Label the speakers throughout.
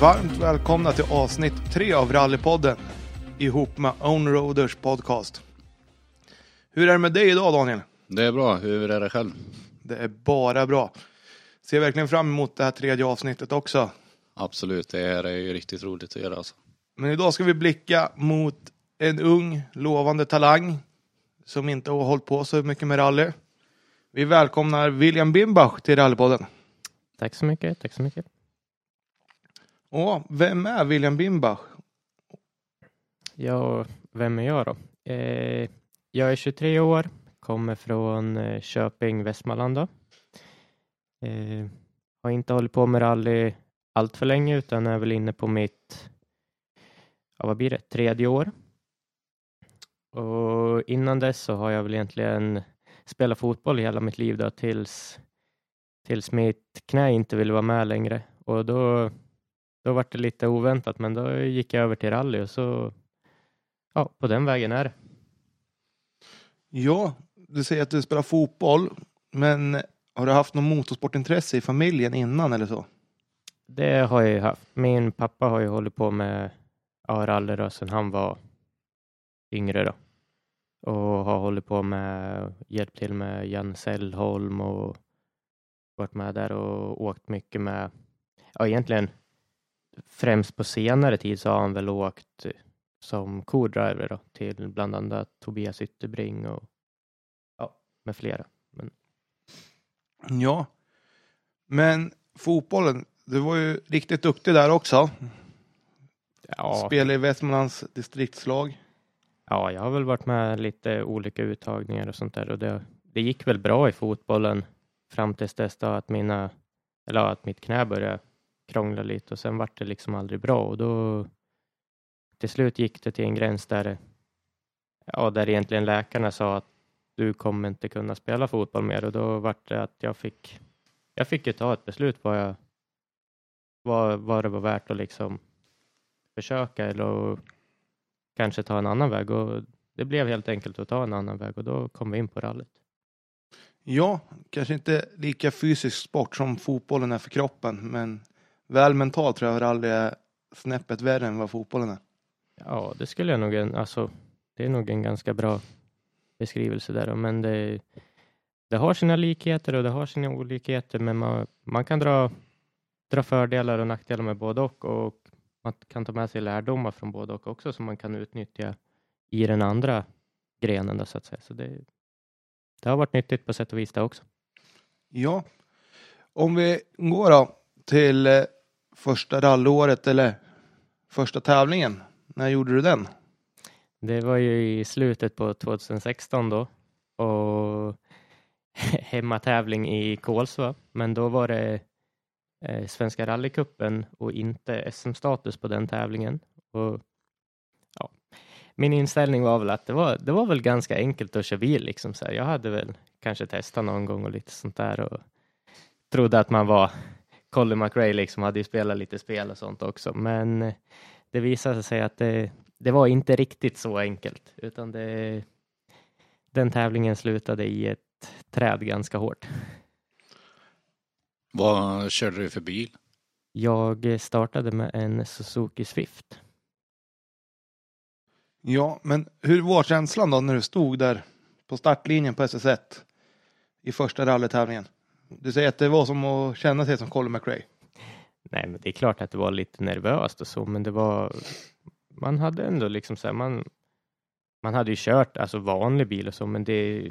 Speaker 1: Varmt välkomna till avsnitt tre av Rallypodden ihop med Ownroaders podcast. Hur är det med dig idag Daniel?
Speaker 2: Det är bra. Hur är det själv?
Speaker 1: Det är bara bra. Ser verkligen fram emot det här tredje avsnittet också.
Speaker 2: Absolut, det är ju riktigt roligt att göra alltså.
Speaker 1: Men idag ska vi blicka mot en ung, lovande talang som inte har hållit på så mycket med rally. Vi välkomnar William Bimbach till Rallypodden.
Speaker 3: Tack så mycket, tack så mycket.
Speaker 1: Ja, vem är William Bimbach?
Speaker 3: Ja, vem är jag då? Eh, jag är 23 år, kommer från eh, Köping, Västmanland då. Eh, har inte hållit på med rally allt för länge utan är väl inne på mitt, ja vad blir det, tredje år. Och innan dess så har jag väl egentligen spelat fotboll i hela mitt liv då tills, tills mitt knä inte ville vara med längre och då, då var det lite oväntat men då gick jag över till rally och så ja, på den vägen är det.
Speaker 1: Ja, du säger att du spelar fotboll, men har du haft något motorsportintresse i familjen innan eller så?
Speaker 3: Det har jag ju haft. Min pappa har ju hållit på med ja, rally då, sedan han var yngre då. Och har hållit på med, hjälpt till med Jan Sällholm och varit med där och åkt mycket med, ja egentligen främst på senare tid så har han väl åkt som co-driver då, till bland annat Tobias Ytterbring och ja, med flera. Men...
Speaker 1: Ja, men fotbollen, du var ju riktigt duktig där också.
Speaker 3: Ja,
Speaker 1: Spelade i Västmanlands distriktslag.
Speaker 3: ja, jag har väl varit med lite olika uttagningar och sånt där och det, det gick väl bra i fotbollen fram tills dess då att mina, eller att mitt knä började krångla lite och sen vart det liksom aldrig bra. Och då till slut gick det till en gräns där, ja, där egentligen läkarna sa att du kommer inte kunna spela fotboll mer. Och då vart det att jag fick, jag fick ju ta ett beslut vad jag, vad, vad det var värt att liksom försöka eller kanske ta en annan väg. Och det blev helt enkelt att ta en annan väg och då kom vi in på rallyt.
Speaker 1: Ja, kanske inte lika fysisk sport som fotbollen är för kroppen, men väl mentalt tror jag rally är snäppet värre än vad fotbollen är.
Speaker 3: Ja, det skulle jag nog, alltså, det är nog en ganska bra beskrivelse där, men det, det har sina likheter och det har sina olikheter, men man, man kan dra, dra fördelar och nackdelar med både och och man kan ta med sig lärdomar från både och också som man kan utnyttja i den andra grenen då, så att säga. Så det, det har varit nyttigt på sätt och vis det också.
Speaker 1: Ja, om vi går då till eh, första rallyåret eller första tävlingen. När gjorde du den?
Speaker 3: Det var ju i slutet på 2016 då och hemmatävling i Kolsva, men då var det eh, Svenska rallycupen och inte SM-status på den tävlingen. Och, ja, min inställning var väl att det var, det var väl ganska enkelt att köra bil. Liksom så här. Jag hade väl kanske testat någon gång och lite sånt där och trodde att man var Colin McRae, liksom hade ju spelat lite spel och sånt också, men eh, det visade sig att det, det var inte riktigt så enkelt, utan det, den tävlingen slutade i ett träd ganska hårt.
Speaker 2: Vad körde du för bil?
Speaker 3: Jag startade med en Suzuki Swift.
Speaker 1: Ja, men hur var känslan då när du stod där på startlinjen på SS1 i första rallytävlingen? Du säger att det var som att känna sig som Colin McRae.
Speaker 3: Nej, men det är klart att det var lite nervöst och så, men det var, man hade ändå liksom så här, man, man hade ju kört alltså vanlig bil och så, men det,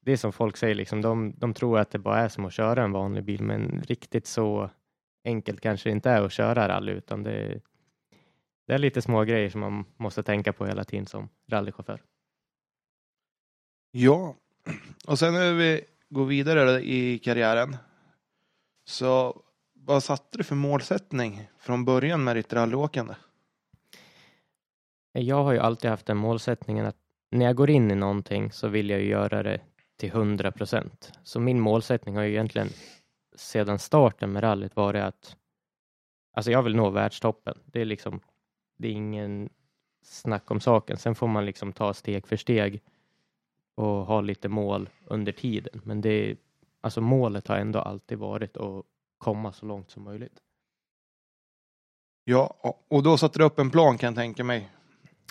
Speaker 3: det är som folk säger, liksom, de, de tror att det bara är som att köra en vanlig bil, men riktigt så enkelt kanske det inte är att köra rally, utan det, det är lite små grejer som man måste tänka på hela tiden som rallychaufför.
Speaker 1: Ja, och sen när vi gå vidare i karriären. Så vad satte du för målsättning från början med ditt rallyåkande?
Speaker 3: Jag har ju alltid haft den målsättningen att när jag går in i någonting så vill jag ju göra det till 100 procent. Så min målsättning har ju egentligen sedan starten med rallyt varit att alltså jag vill nå världstoppen. Det är liksom, det är ingen snack om saken. Sen får man liksom ta steg för steg och ha lite mål under tiden. Men det, alltså målet har ändå alltid varit att komma så långt som möjligt.
Speaker 1: Ja, och- då satte du upp en plan kan jag tänka mig.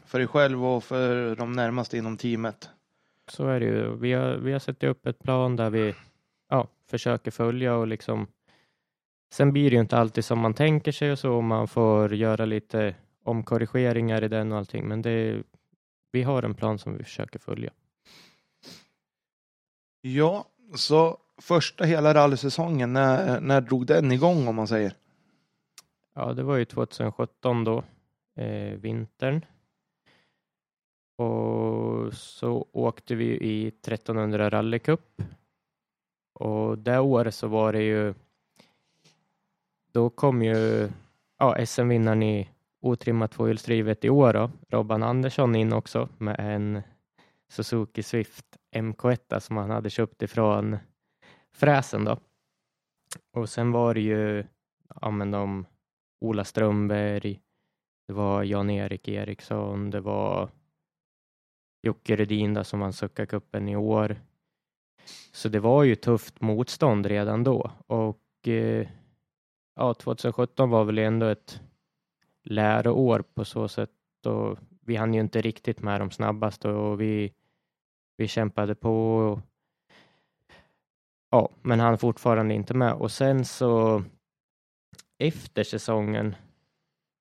Speaker 1: För dig själv och för de närmaste inom teamet.
Speaker 3: Så är det ju. Vi har, vi har satt upp ett plan där vi ja, försöker följa och liksom Sen blir det ju inte alltid som man tänker sig och så. Man får göra lite omkorrigeringar i den och allting. Men det, vi har en plan som vi försöker följa.
Speaker 1: Ja, så första hela rallysäsongen, när, när drog den igång om man säger?
Speaker 3: Ja, det var ju 2017 då, eh, vintern. Och så åkte vi i 1300 rallycup. Och det året så var det ju, då kom ju ja, SM-vinnaren i otrimmat tvåhjulsdrivet i år då, Robban Andersson in också med en Suzuki Swift MK1 som han hade köpt ifrån Fräsen då. Och sen var det ju, ja men de Ola Strömberg, det var Jan-Erik Eriksson, det var Jocke Rudin där som vann Succa-cupen i år. Så det var ju tufft motstånd redan då och eh, ja, 2017 var väl ändå ett läroår på så sätt och vi hann ju inte riktigt med de snabbaste och vi, vi kämpade på. Och, ja, men han fortfarande inte med och sen så efter säsongen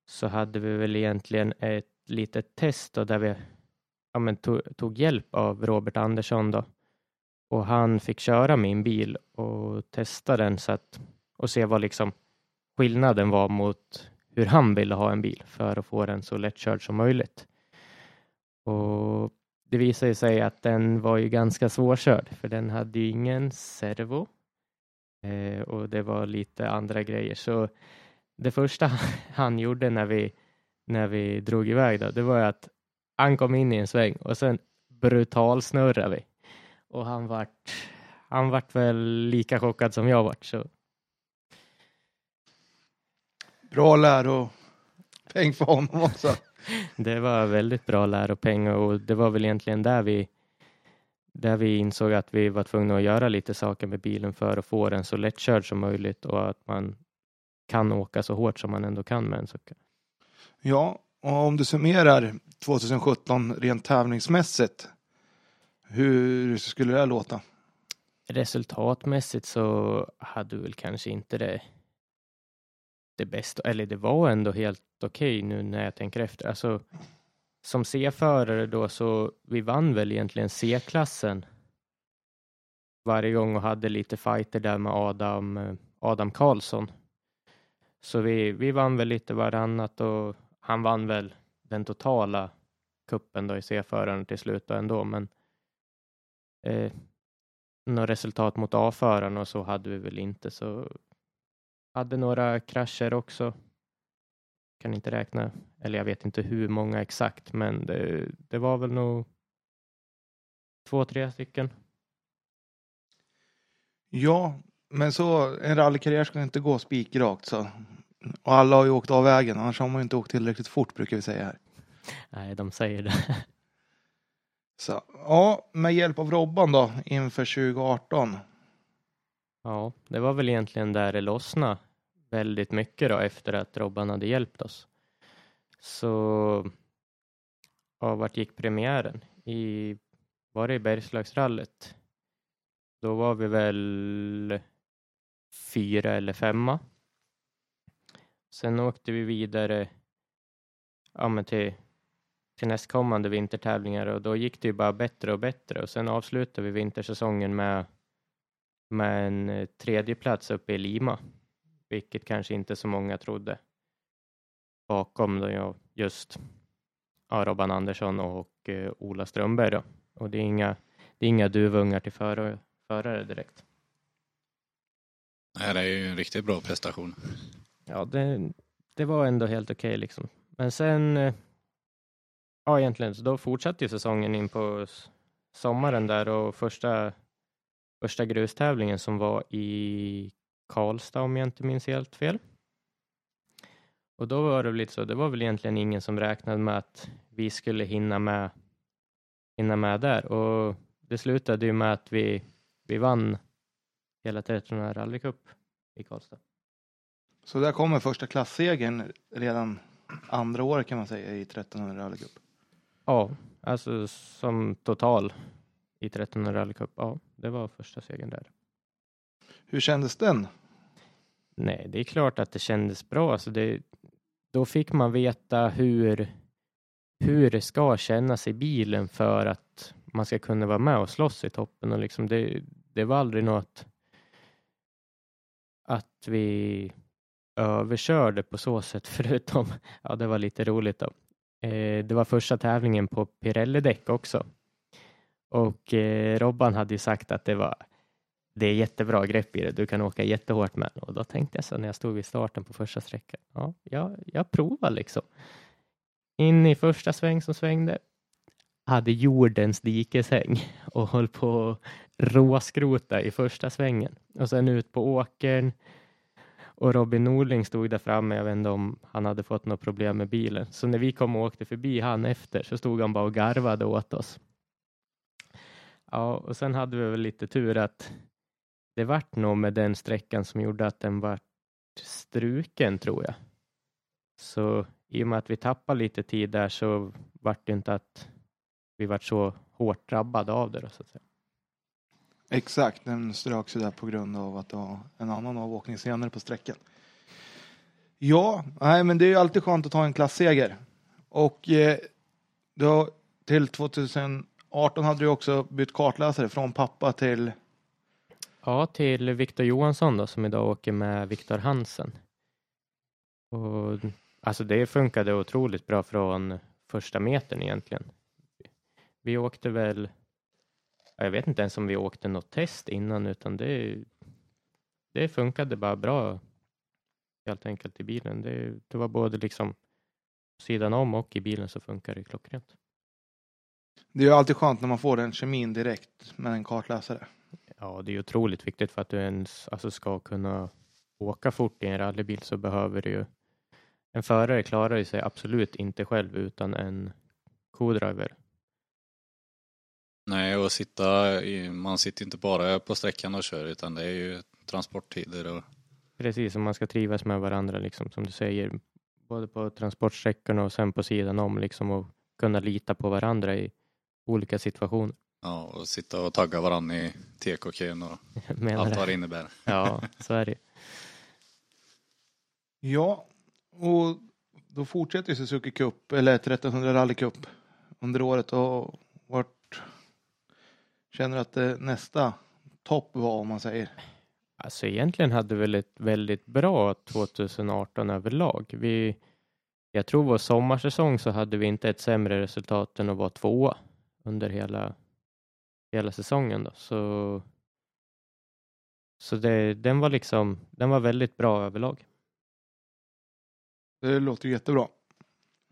Speaker 3: så hade vi väl egentligen ett litet test då, där vi ja, men tog, tog hjälp av Robert Andersson då. Och han fick köra min bil och testa den så att, och se vad liksom skillnaden var mot hur han ville ha en bil för att få den så lättkörd som möjligt. Och det visade sig att den var ju ganska svårkörd för den hade ju ingen servo eh, och det var lite andra grejer. Så det första han gjorde när vi, när vi drog iväg då, det var ju att han kom in i en sväng och sen brutalsnurrade vi. Och han vart, han vart väl lika chockad som jag vart. Så
Speaker 1: Bra läropeng för honom också.
Speaker 3: det var väldigt bra läropeng och det var väl egentligen där vi, där vi insåg att vi var tvungna att göra lite saker med bilen för att få den så lättkörd som möjligt och att man kan åka så hårt som man ändå kan med en Succa.
Speaker 1: Ja, och om du summerar 2017 rent tävlingsmässigt. Hur skulle det låta?
Speaker 3: Resultatmässigt så hade vi väl kanske inte det, det bästa, eller det var ändå helt okej nu när jag tänker efter. Alltså, som C-förare då så vi vann väl egentligen C-klassen varje gång och hade lite fighter där med Adam, eh, Adam Karlsson. Så vi, vi vann väl lite varannat och han vann väl den totala kuppen då i C-föraren till slut då ändå, men eh, något resultat mot A-föraren och så hade vi väl inte så hade några krascher också. Kan inte räkna, eller jag vet inte hur många exakt, men det, det var väl nog två, tre stycken.
Speaker 1: Ja, men så en rallykarriär ska inte gå spikrakt så. Och alla har ju åkt av vägen, annars har man ju inte åkt tillräckligt fort brukar vi säga här.
Speaker 3: Nej, de säger det.
Speaker 1: Så, ja, med hjälp av Robban då inför 2018.
Speaker 3: Ja, det var väl egentligen där det lossnade väldigt mycket då efter att Robban hade hjälpt oss. Så ja, vart gick premiären? I, var det i Bergslagsrallet? Då var vi väl fyra eller femma. Sen åkte vi vidare ja, men till, till nästkommande vintertävlingar och då gick det ju bara bättre och bättre och sen avslutade vi vintersäsongen med med en eh, tredje plats uppe i Lima, vilket kanske inte så många trodde. Bakom då just ja, Robban Andersson och eh, Ola Strömberg då. Och det är inga, det är inga duvungar till förare, förare direkt.
Speaker 2: Nej, det är ju en riktigt bra prestation.
Speaker 3: Ja, det, det var ändå helt okej liksom. Men sen, eh, ja egentligen, så då fortsatte ju säsongen in på sommaren där och första, första grustävlingen som var i Karlstad om jag inte minns helt fel. Och då var det väl lite så, det var väl egentligen ingen som räknade med att vi skulle hinna med, hinna med där och det slutade ju med att vi, vi vann hela 1300 rallycup i Karlstad.
Speaker 1: Så där kommer första klassegern redan andra året kan man säga i 1300 rallycup.
Speaker 3: Ja, alltså som total i 1300 rallycup. Ja, det var första segern där.
Speaker 1: Hur kändes den?
Speaker 3: Nej, det är klart att det kändes bra. Alltså det, då fick man veta hur, hur det ska kännas i bilen för att man ska kunna vara med och slåss i toppen. Och liksom det, det var aldrig något att vi överkörde på så sätt, förutom, ja det var lite roligt då. Eh, det var första tävlingen på Pirelli-däck också. Och eh, Robban hade ju sagt att det var det är jättebra grepp i det, du kan åka jättehårt med Och då tänkte jag så när jag stod vid starten på första sträckan, ja, jag, jag provar liksom. In i första sväng som svängde, hade jordens dikeshäng och höll på att råskrota i första svängen. Och sen ut på åkern och Robin Norling stod där framme, jag vet inte om han hade fått något problem med bilen. Så när vi kom och åkte förbi han efter så stod han bara och garvade åt oss. Ja, och sen hade vi väl lite tur att det vart nog med den sträckan som gjorde att den vart struken tror jag. Så i och med att vi tappade lite tid där så vart det inte att vi vart så hårt drabbade av det. Då, så att säga.
Speaker 1: Exakt, den ströks ju där på grund av att det var en annan avåkning senare på sträckan. Ja, nej, men det är ju alltid skönt att ta en klassseger. Och eh, då, till 2018 hade du också bytt kartläsare från pappa till
Speaker 3: Ja, till Viktor Johansson då, som idag åker med Viktor Hansen. Och, alltså det funkade otroligt bra från första metern egentligen. Vi åkte väl, jag vet inte ens om vi åkte något test innan, utan det, det funkade bara bra helt enkelt i bilen. Det, det var både liksom sidan om och i bilen så funkar det klockrent.
Speaker 1: Det är ju alltid skönt när man får den kemin direkt med en kartläsare.
Speaker 3: Ja, det är otroligt viktigt för att du ens alltså, ska kunna åka fort i en rallybil så behöver du ju en förare klarar ju sig absolut inte själv utan en co-driver.
Speaker 2: Nej, och sitta i, man sitter inte bara på sträckan och kör utan det är ju transporttider och
Speaker 3: Precis, som man ska trivas med varandra liksom som du säger, både på transportsträckorna och sen på sidan om liksom och kunna lita på varandra i olika situationer.
Speaker 2: Ja, och sitta och tagga varandra i TK-kön och
Speaker 3: Menar
Speaker 2: allt
Speaker 3: det.
Speaker 2: vad det innebär.
Speaker 3: Ja, så är det.
Speaker 1: Ja, och då fortsätter ju Suzuki Cup, eller 1300 Rally Cup under året och vart känner du att det nästa topp var om man säger?
Speaker 3: Alltså egentligen hade vi väl ett väldigt bra 2018 överlag. Vi, jag tror vår sommarsäsong så hade vi inte ett sämre resultat än att vara tvåa under hela, hela säsongen. Då. Så, så det, den var liksom, den var väldigt bra överlag.
Speaker 1: Det låter jättebra.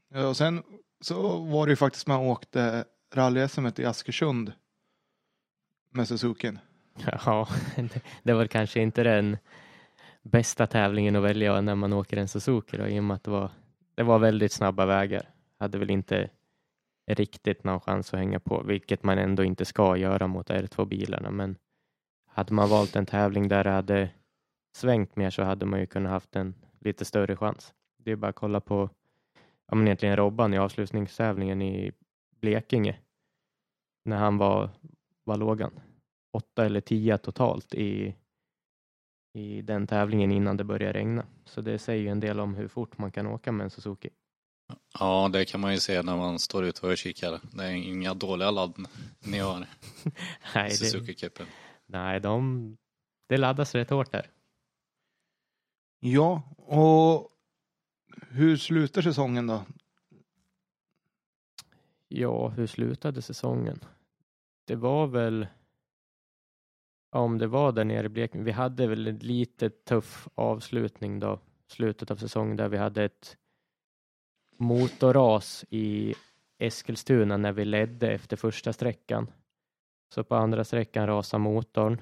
Speaker 1: Ja, Och sen så var det ju faktiskt man åkte rally-SM i Askersund med Suzukin.
Speaker 3: Ja, det, det var kanske inte den bästa tävlingen att välja när man åker en Suzuki då, i och med att det var, det var väldigt snabba vägar. Hade väl inte riktigt någon chans att hänga på, vilket man ändå inte ska göra mot R2-bilarna. Men hade man valt en tävling där det hade svängt mer så hade man ju kunnat haft en lite större chans. Det är bara att kolla på ja, men egentligen Robban i avslutningstävlingen i Blekinge. När han var, vad låg han? Åtta eller tio totalt i, i den tävlingen innan det började regna. Så det säger ju en del om hur fort man kan åka med en Suzuki.
Speaker 2: Ja, det kan man ju se när man står ute och kikar. Det är inga dåliga ladd ni har
Speaker 3: Nej,
Speaker 2: i
Speaker 3: det,
Speaker 2: Suzuki-cupen.
Speaker 3: nej de, det laddas rätt hårt där.
Speaker 1: Ja, och hur slutar säsongen då?
Speaker 3: Ja, hur slutade säsongen? Det var väl ja, om det var där nere i Blekinge. Vi hade väl en lite tuff avslutning då, slutet av säsongen där vi hade ett motorras i Eskilstuna när vi ledde efter första sträckan. Så på andra sträckan rasade motorn.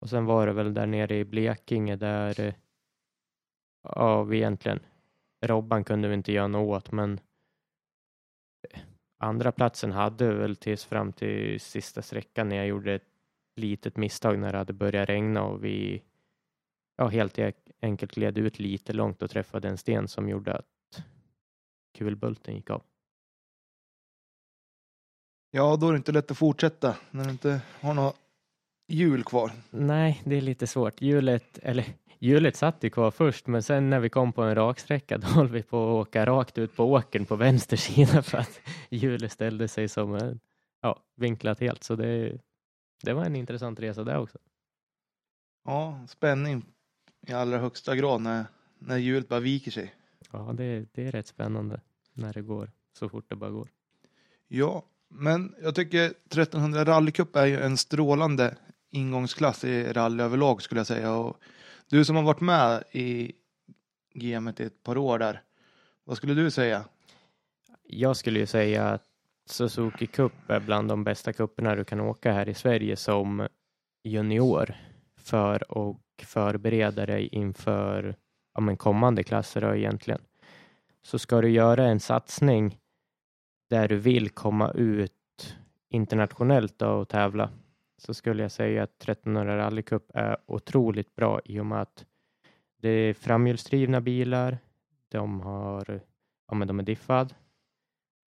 Speaker 3: Och sen var det väl där nere i Blekinge där eh, ja, vi egentligen Robban kunde vi inte göra något åt, men eh, andra platsen hade vi väl tills fram till sista sträckan när jag gjorde ett litet misstag när det hade börjat regna och vi ja, helt e-, enkelt gled ut lite långt och träffade en sten som gjorde att kulbulten gick av.
Speaker 1: Ja, då är det inte lätt att fortsätta när du inte har något hjul kvar.
Speaker 3: Nej, det är lite svårt. Hjulet, eller hjulet satt ju kvar först, men sen när vi kom på en raksträcka då höll vi på att åka rakt ut på åkern på vänster sida för att hjulet ställde sig som en, ja, vinklat helt. Så det, det var en intressant resa där också.
Speaker 1: Ja, spänning i allra högsta grad när, när hjulet bara viker sig.
Speaker 3: Ja, det, det är rätt spännande när det går så fort det bara går.
Speaker 1: Ja, men jag tycker 1300 rallycup är ju en strålande ingångsklass i rally överlag skulle jag säga. Och du som har varit med i gamet i ett par år där, vad skulle du säga?
Speaker 3: Jag skulle ju säga att Suzuki Cup är bland de bästa cuperna du kan åka här i Sverige som junior för att förbereda dig inför ja, men kommande klasser då egentligen. Så ska du göra en satsning där du vill komma ut internationellt då och tävla så skulle jag säga att 1300 Rally Cup är otroligt bra i och med att det är framhjulsdrivna bilar. De har, ja men de är diffad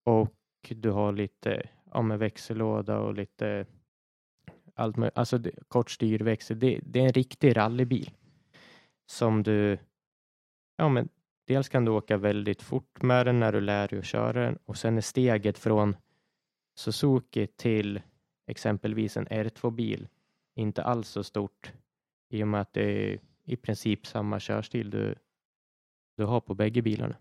Speaker 3: och du har lite, ja men växellåda och lite allt möjligt, alltså kort styrväxel. Det, det är en riktig rallybil som du, ja men dels kan du åka väldigt fort med den när du lär dig att köra den och sen är steget från Suzuki till exempelvis en R2-bil inte alls så stort i och med att det är i princip samma körstil du, du har på bägge bilarna.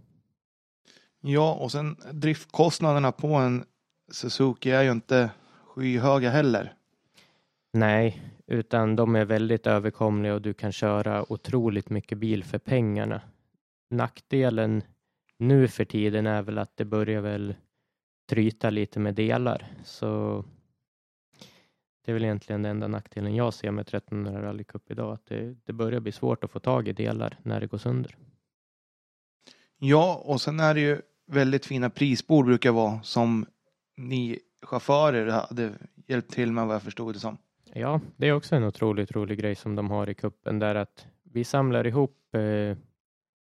Speaker 1: Ja, och sen driftkostnaderna på en Suzuki är ju inte skyhöga heller.
Speaker 3: Nej, utan de är väldigt överkomliga och du kan köra otroligt mycket bil för pengarna. Nackdelen nu för tiden är väl att det börjar väl tryta lite med delar, så det är väl egentligen den enda nackdelen jag ser med 1300 Rally Cup idag, att det, det börjar bli svårt att få tag i delar när det går sönder.
Speaker 1: Ja, och sen är det ju väldigt fina prisbord brukar vara som ni chaufförer hade hjälpt till med vad jag förstod det som.
Speaker 3: Ja, det är också en otroligt rolig grej som de har i kuppen där att vi samlar ihop eh,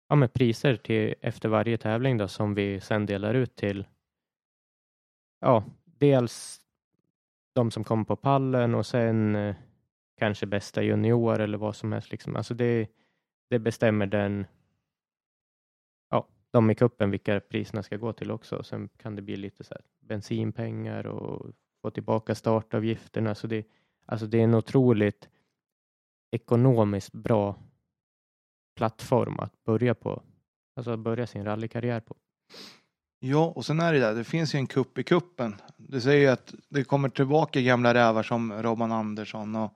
Speaker 3: ja, med priser till, efter varje tävling då, som vi sen delar ut till ja, dels de som kommer på pallen och sen eh, kanske bästa junior eller vad som helst. Liksom. Alltså det, det bestämmer den, ja, de i kuppen vilka priserna ska gå till också. Sen kan det bli lite så här bensinpengar och få tillbaka startavgifterna. Så det, alltså det är en otroligt ekonomiskt bra plattform att börja på. Alltså att börja sin rallykarriär på.
Speaker 1: Ja, och sen är det där, det finns ju en kupp i kuppen. Det säger ju att det kommer tillbaka gamla rävar som Robban Andersson och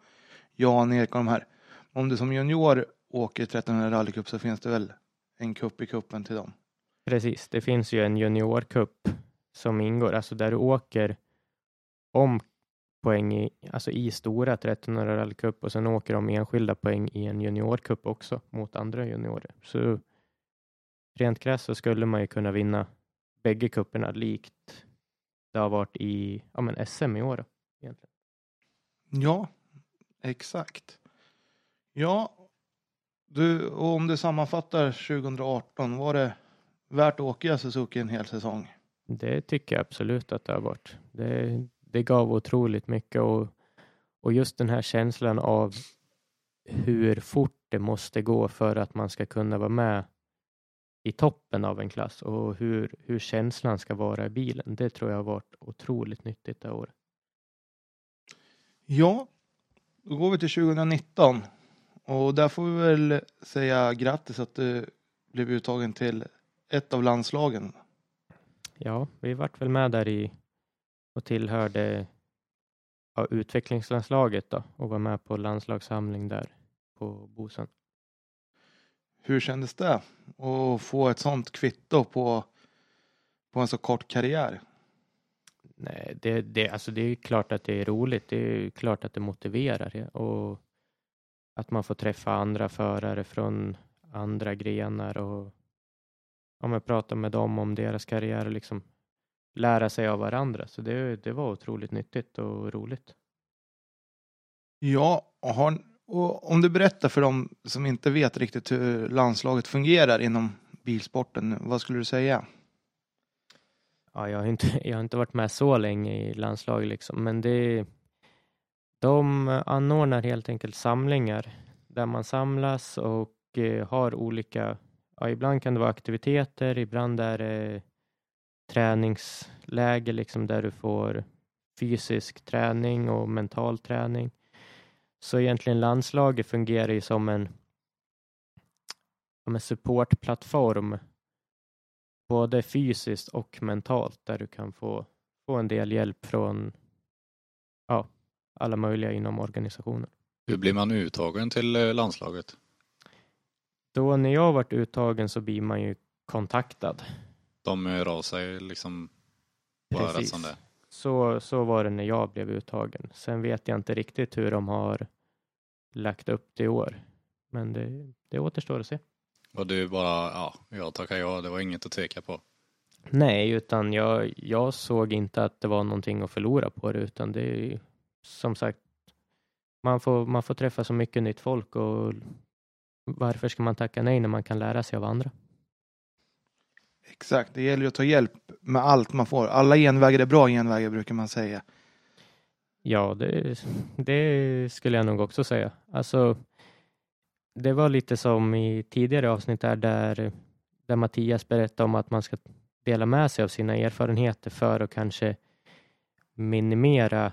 Speaker 1: Jan-Erik och de här. Om du som junior åker 1300 rallycup så finns det väl en kupp i kuppen till dem.
Speaker 3: Precis, det finns ju en juniorcup som ingår, alltså där du åker om poäng i, alltså i stora 1300 rallycup och sen åker de enskilda poäng i en juniorcup också mot andra juniorer. Så rent krasst så skulle man ju kunna vinna bägge kupperna likt det har varit i ja, men SM i år. Egentligen.
Speaker 1: Ja, exakt. Ja, du, och om du sammanfattar 2018, var det värt att åka Suzuki en hel säsong?
Speaker 3: Det tycker jag absolut att det har varit. Det, det gav otroligt mycket och, och just den här känslan av hur fort det måste gå för att man ska kunna vara med i toppen av en klass och hur, hur känslan ska vara i bilen. Det tror jag har varit otroligt nyttigt det här året.
Speaker 1: Ja, då går vi till 2019 och där får vi väl säga grattis att du blev uttagen till ett av landslagen.
Speaker 3: Ja, vi vart väl med där i och tillhörde ja, utvecklingslandslaget då och var med på landslagssamling där på Bosön.
Speaker 1: Hur kändes det att få ett sånt kvitto på, på en så kort karriär?
Speaker 3: Nej, det, det, alltså det är klart att det är roligt. Det är klart att det motiverar och att man får träffa andra förare från andra grenar och ja, prata med dem om deras karriär och liksom lära sig av varandra. Så det, det var otroligt nyttigt och roligt.
Speaker 1: Ja, och har, Och om du berättar för dem som inte vet riktigt hur landslaget fungerar inom bilsporten, vad skulle du säga?
Speaker 3: Ja, jag har inte, jag har inte varit med så länge i landslaget liksom, men det de anordnar helt enkelt samlingar där man samlas och eh, har olika, ja, ibland kan det vara aktiviteter, ibland är det träningsläger liksom där du får fysisk träning och mental träning. Så egentligen landslaget fungerar ju som en, som en supportplattform både fysiskt och mentalt där du kan få, få en del hjälp från ja, alla möjliga inom organisationen.
Speaker 2: Hur blir man uttagen till eh, landslaget?
Speaker 3: Då när jag varit uttagen så blir man ju kontaktad.
Speaker 2: De hör av sig liksom bara
Speaker 3: Precis.
Speaker 2: som det.
Speaker 3: Så, så var det när jag blev uttagen. Sen vet jag inte riktigt hur de har lagt upp det i år. Men det, det återstår att se.
Speaker 2: Och du bara, ja, jag tackar ja, det var inget att tveka på.
Speaker 3: Nej, utan jag, jag såg inte att det var någonting att förlora på det, utan det är ju som sagt, man får, man får träffa så mycket nytt folk och varför ska man tacka nej när man kan lära sig av andra?
Speaker 1: Exakt, det gäller att ta hjälp med allt man får. Alla genvägar är bra genvägar brukar man säga.
Speaker 3: Ja, det, det skulle jag nog också säga. Alltså, det var lite som i tidigare avsnitt där, där, där Mattias berättade om att man ska dela med sig av sina erfarenheter för att kanske minimera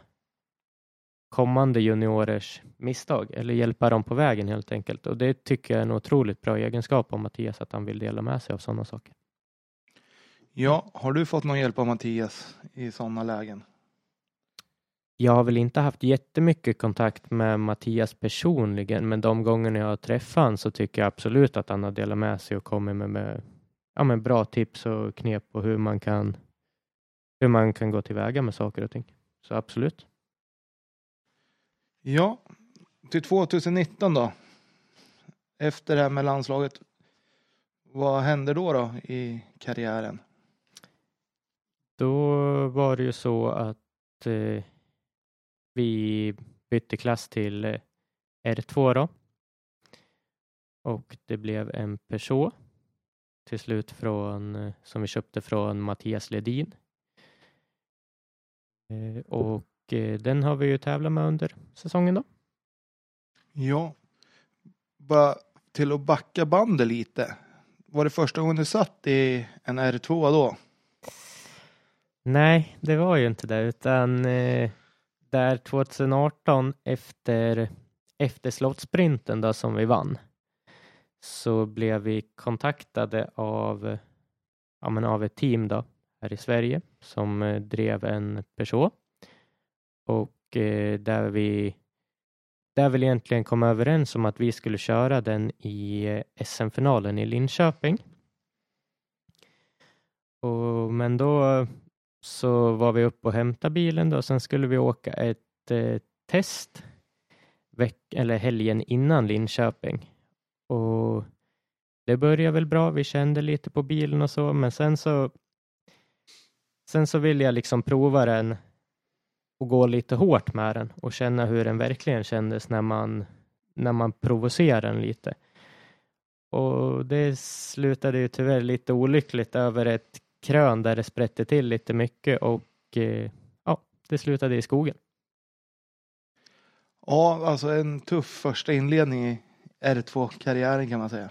Speaker 3: kommande juniorers misstag eller hjälpa dem på vägen helt enkelt. Och det tycker jag är en otroligt bra egenskap av Mattias att han vill dela med sig av sådana saker.
Speaker 1: Ja, har du fått någon hjälp av Mattias i sådana lägen?
Speaker 3: Jag har väl inte haft jättemycket kontakt med Mattias personligen, men de gångerna jag har träffat honom så tycker jag absolut att han har delat med sig och kommit med, med, ja, med bra tips och knep på hur man kan hur man kan gå tillväga med saker och ting. Så absolut.
Speaker 1: Ja, till 2019 då. Efter det här med landslaget. Vad hände då då i karriären?
Speaker 3: Då var det ju så att eh, vi bytte klass till eh, R2 då. Och det blev en Peugeot till slut från, eh, som vi köpte från Mattias Ledin. Eh, och eh, den har vi ju tävlat med under säsongen då.
Speaker 1: Ja, bara till att backa bandet lite. Var det första gången du satt i en R2 då?
Speaker 3: Nej, det var ju inte det, utan eh, där 2018 efter, efter slottsprinten då som vi vann så blev vi kontaktade av, ja, men av ett team då här i Sverige som eh, drev en Peugeot och eh, där vi där vi egentligen kom överens om att vi skulle köra den i eh, SM-finalen i Linköping. Och, men då så var vi uppe och hämtade bilen då. Sen skulle vi åka ett eh, test veck eller helgen innan Linköping. Och det började väl bra. Vi kände lite på bilen och så, men sen så Sen så ville jag liksom prova den och gå lite hårt med den och känna hur den verkligen kändes när man när man provocerar den lite. Och det slutade ju tyvärr lite olyckligt över ett krön där det sprätte till lite mycket och eh, ja, det slutade i skogen.
Speaker 1: Ja, alltså en tuff första inledning i R2-karriären kan man säga.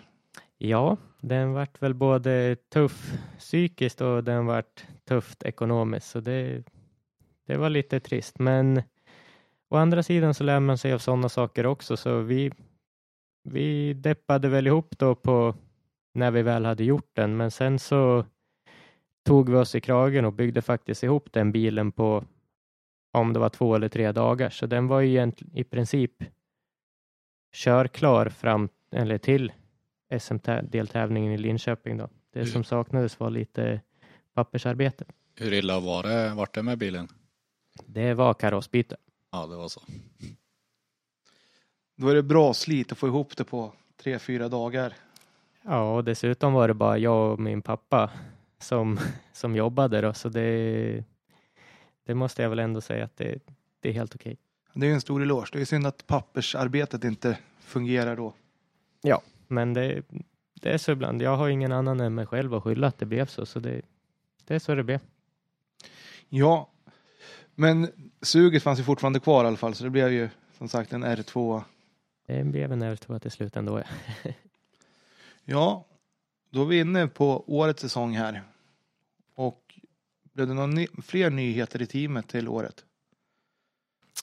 Speaker 3: Ja, den vart väl både tuff psykiskt och den vart tufft ekonomiskt, så det, det var lite trist. Men å andra sidan så lär man sig av sådana saker också, så vi, vi deppade väl ihop då på när vi väl hade gjort den, men sen så tog vi oss i kragen och byggde faktiskt ihop den bilen på om det var två eller tre dagar, så den var ju i princip körklar fram eller till SM-deltävlingen i Linköping. Då. Det
Speaker 2: Mm.
Speaker 3: som saknades var lite pappersarbete.
Speaker 2: Hur illa var det, vart det med bilen?
Speaker 3: Det var karossbyte.
Speaker 2: Ja, det var så.
Speaker 1: Då är det bra slit att få ihop det på tre, fyra dagar.
Speaker 3: Ja, och dessutom var det bara jag och min pappa som, som jobbade då, så det, det måste jag väl ändå säga att det, det är helt okej.
Speaker 1: Det är ju en stor eloge. Det är synd att pappersarbetet inte fungerar då.
Speaker 3: Ja, men det, det är så ibland. Jag har ingen annan än mig själv att skylla att det blev så, så det, det är så det blev.
Speaker 1: Ja, men suget fanns ju fortfarande kvar i alla fall, så det blev ju som sagt en R2.
Speaker 3: Det blev en R2 till slut ändå. Ja.
Speaker 1: Ja, då är vi inne på årets säsong här. Och blev det några ny fler nyheter i teamet till året?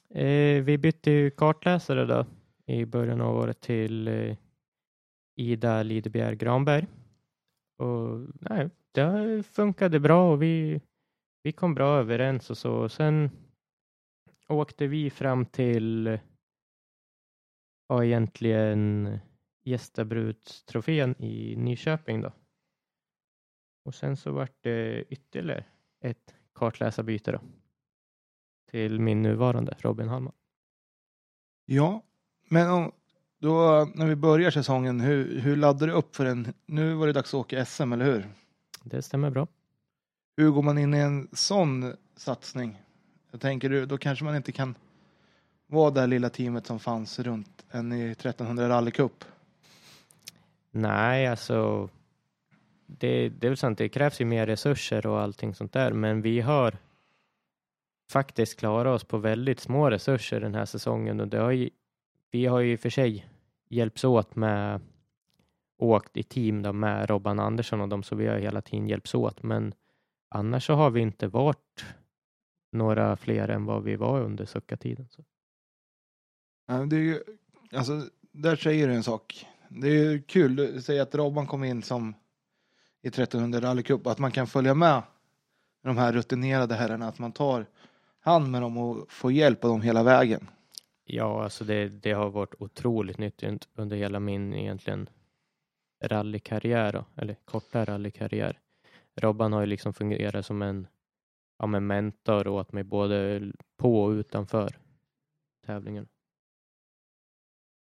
Speaker 3: Eh, vi bytte ju kartläsare då i början av året till eh, Ida Lidebjer Granberg. Och nej, det funkade bra och vi, vi kom bra överens och så. Sen åkte vi fram till ja, egentligen Gästabrudstrofén i Nyköping då. Och sen så vart det ytterligare ett kartläsarbyte då. Till min nuvarande Robin Hallman.
Speaker 1: Ja, men om, då när vi börjar säsongen, hur, hur laddar du upp för en? Nu var det dags att åka SM, eller hur?
Speaker 3: Det stämmer bra.
Speaker 1: Hur går man in i en sån satsning? Jag tänker, du, då kanske man inte kan vara det här lilla teamet som fanns runt en i 1300 rallycup.
Speaker 3: Nej, alltså. Det, det är väl sant, det krävs ju mer resurser och allting sånt där, men vi har faktiskt klarat oss på väldigt små resurser den här säsongen och det har ju, vi har ju i och för sig hjälpts åt med åkt i team då med Robban Andersson och dem, så vi har hela tiden hjälpts åt, men annars så har vi inte varit några fler än vad vi var under suckatiden. Så.
Speaker 1: Ja, Det är ju, alltså, där säger du en sak. Det är ju kul, du säger att Robban kom in som i 1300 rallycup, att man kan följa med de här rutinerade herrarna, att man tar hand med dem och får hjälp av dem hela vägen.
Speaker 3: Ja, alltså det, det har varit otroligt nyttigt under hela min egentligen rallykarriär, eller korta rallykarriär. Robban har ju liksom fungerat som en ja, men mentor åt mig både på och utanför tävlingen.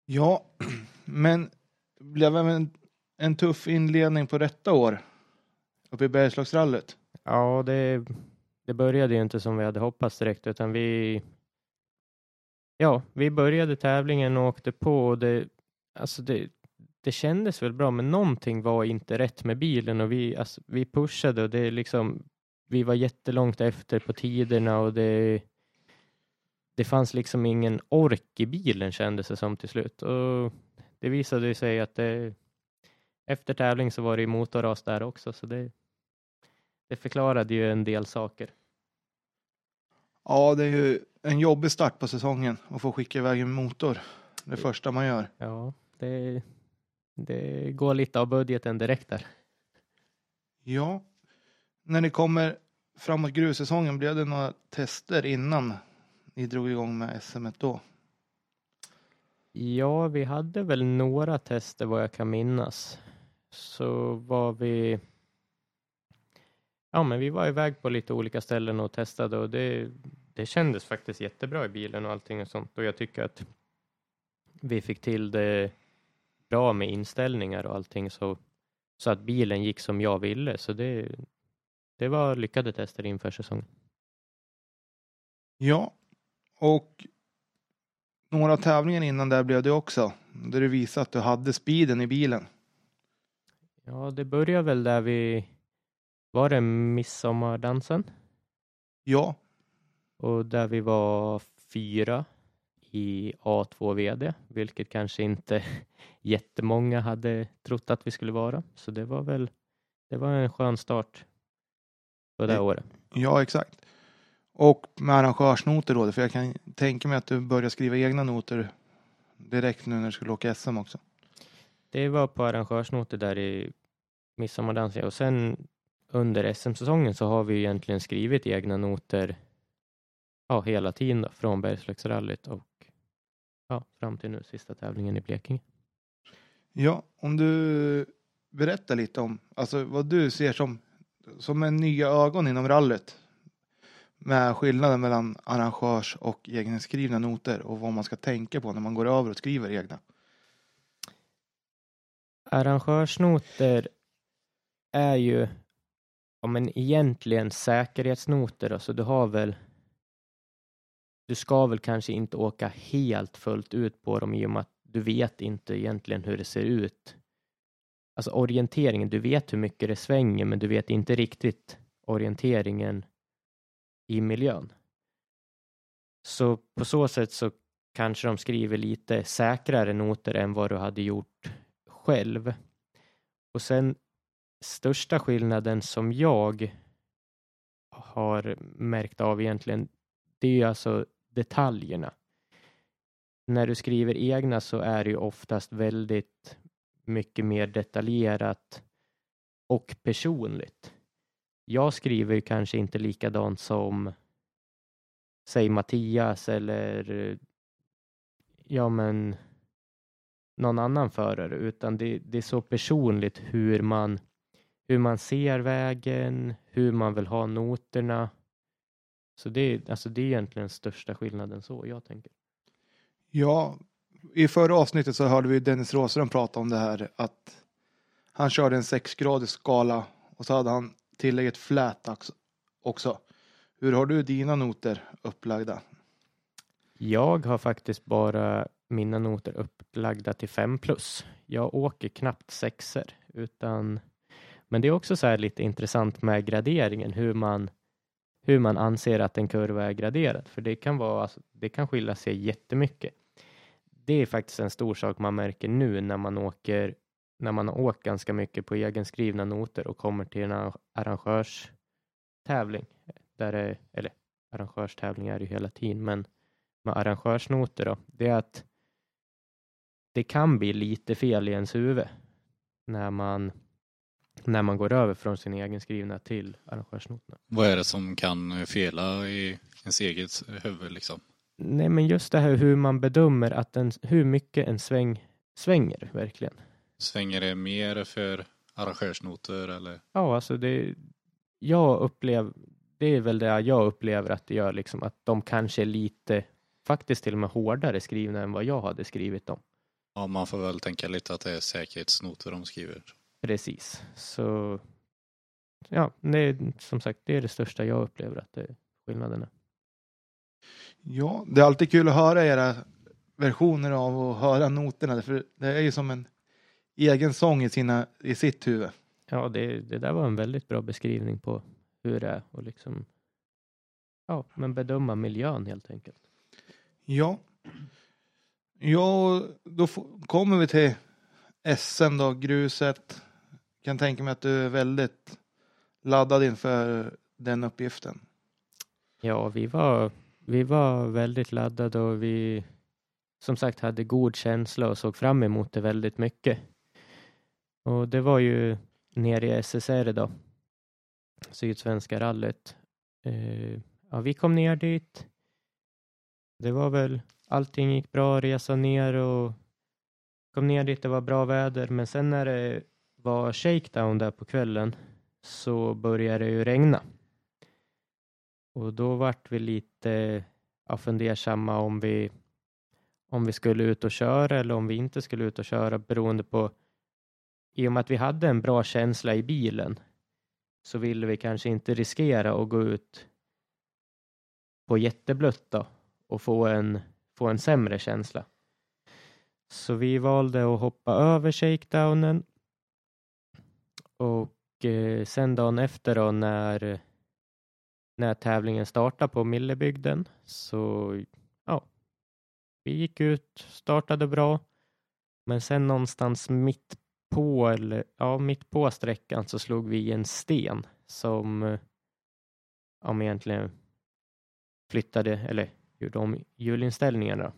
Speaker 1: Ja, men blev en, en tuff inledning på detta år uppe i Bergslagsrallyt.
Speaker 3: Ja, det, det började ju inte som vi hade hoppats direkt, utan vi Ja, vi började tävlingen och åkte på och det, alltså det, det kändes väl bra, men någonting var inte rätt med bilen och vi, alltså, vi pushade och det liksom, vi var jättelångt efter på tiderna och det, det fanns liksom ingen ork i bilen kändes det som till slut och det visade sig att det, efter tävling så var det ju motorras där också, så det, det förklarade ju en del saker.
Speaker 1: Ja, det är ju en jobbig start på säsongen att få skicka iväg en motor. Det första man gör.
Speaker 3: Ja, det, det går lite av budgeten direkt där.
Speaker 1: Ja, när ni kommer framåt grussäsongen, blev det några tester innan ni drog igång med SM då?
Speaker 3: Ja, vi hade väl några tester vad jag kan minnas. Så var vi Ja, men vi var iväg på lite olika ställen och testade och det, det kändes faktiskt jättebra i bilen och allting och sånt och jag tycker att vi fick till det bra med inställningar och allting så, så att bilen gick som jag ville så det, det var lyckade tester inför säsongen.
Speaker 1: Ja, och några tävlingar innan där blev det också. Där du visade att du hade speeden i bilen.
Speaker 3: Ja, det började väl där vi var det midsommardansen
Speaker 1: Ja,
Speaker 3: och där vi var fyra i A2 VD, vilket kanske inte jättemånga hade trott att vi skulle vara. Så det var väl, det var en skön start på det här året.
Speaker 1: ja exakt. Och med arrangörsnoter då, för jag kan tänka mig att du börjar skriva egna noter direkt nu när du skulle åka SM också.
Speaker 3: Det var på arrangörsnoter där i midsommardansen och sen under SM-säsongen så har vi egentligen skrivit egna noter ja, hela tiden då, från Bergslagsrallyt och ja, fram till nu sista tävlingen i Blekinge.
Speaker 1: Ja, om du berättar lite om alltså, vad du ser som, som en nya ögon inom rallyt. Med skillnaden mellan arrangörs och egenskrivna noter och vad man ska tänka på när man går över och skriver egna.
Speaker 3: Arrangörsnoter är ju ja, men egentligen säkerhetsnoter. Alltså du har väl du ska väl kanske inte åka helt fullt ut på dem i och med att du vet inte egentligen hur det ser ut. Alltså orienteringen, du vet hur mycket det svänger men du vet inte riktigt orienteringen i miljön. Så på så sätt så kanske de skriver lite säkrare noter än vad du hade gjort själv. Och sen största skillnaden som jag har märkt av egentligen, det är ju alltså detaljerna. När du skriver egna så är det ju oftast väldigt mycket mer detaljerat och personligt. Jag skriver ju kanske inte likadant som säg Mattias eller ja men någon annan förare utan det, det är så personligt hur man hur man ser vägen, hur man vill ha noterna. Så det är, alltså det är egentligen största skillnaden så jag tänker.
Speaker 1: Ja, i förra avsnittet så hörde vi Dennis Råström prata om det här att han körde en sexgradig skala och så hade han tillägget flat också. Hur har du dina noter upplagda?
Speaker 3: Jag har faktiskt bara mina noter upplagda till 5 plus. Jag åker knappt sexer utan men det är också så här lite intressant med graderingen hur man hur man anser att en kurva är graderad för det kan vara alltså, det kan skilja sig jättemycket. Det är faktiskt en stor sak man märker nu när man åker när man har åkt ganska mycket på egenskrivna noter och kommer till en arrangörstävling där det, eller arrangörstävling är det ju hela tiden, men med arrangörsnoter då, det är att det kan bli lite fel i ens huvud när man när man går över från sin egen skrivna till arrangörsnoterna.
Speaker 2: Vad är det som kan fela i ens eget huvud liksom?
Speaker 3: Nej, men just det här hur man bedömer att en, hur mycket en sväng svänger verkligen.
Speaker 2: Svänger det mer för arrangörsnoter eller?
Speaker 3: Ja, alltså det, jag upplever, det är väl det jag upplever att det gör liksom att de kanske är lite, faktiskt till och med hårdare skrivna än vad jag hade skrivit dem.
Speaker 2: Ja, man får väl tänka lite att det är säkerhetsnoter de skriver.
Speaker 3: Precis, så ja, det är, som sagt, det är det största jag upplever att det är skillnaderna.
Speaker 1: Ja, det är alltid kul att höra era versioner av att höra noterna, för det är ju som en egen sång i, sina, i sitt huvud.
Speaker 3: Ja, det, det där var en väldigt bra beskrivning på hur det är och liksom ja, men bedöma miljön helt enkelt.
Speaker 1: Ja. Ja, då kommer vi till SM då, gruset. Kan tänka mig att du är väldigt laddad inför den uppgiften.
Speaker 3: Ja, vi var, vi var väldigt laddade och vi som sagt hade god känsla och såg fram emot det väldigt mycket. Och det var ju nere i SSR då, Sydsvenska rallyt. Eh, ja, vi kom ner dit. Det var väl, allting gick bra, resa ner och kom ner dit, det var bra väder, men sen när det var shakedown där på kvällen så började det ju regna. Och då vart vi lite ja, fundersamma om vi, om vi skulle ut och köra eller om vi inte skulle ut och köra beroende på i och med att vi hade en bra känsla i bilen så ville vi kanske inte riskera att gå ut på jätteblött då och få en, få en sämre känsla. Så vi valde att hoppa över shakedownen. Och eh, sen dagen efter då när, när tävlingen startade på Millebygden så ja, vi gick ut, startade bra. Men sen någonstans mitt på, eller ja, mitt på sträckan så slog vi i en sten som ja, egentligen flyttade eller gjorde om hjulinställningarna.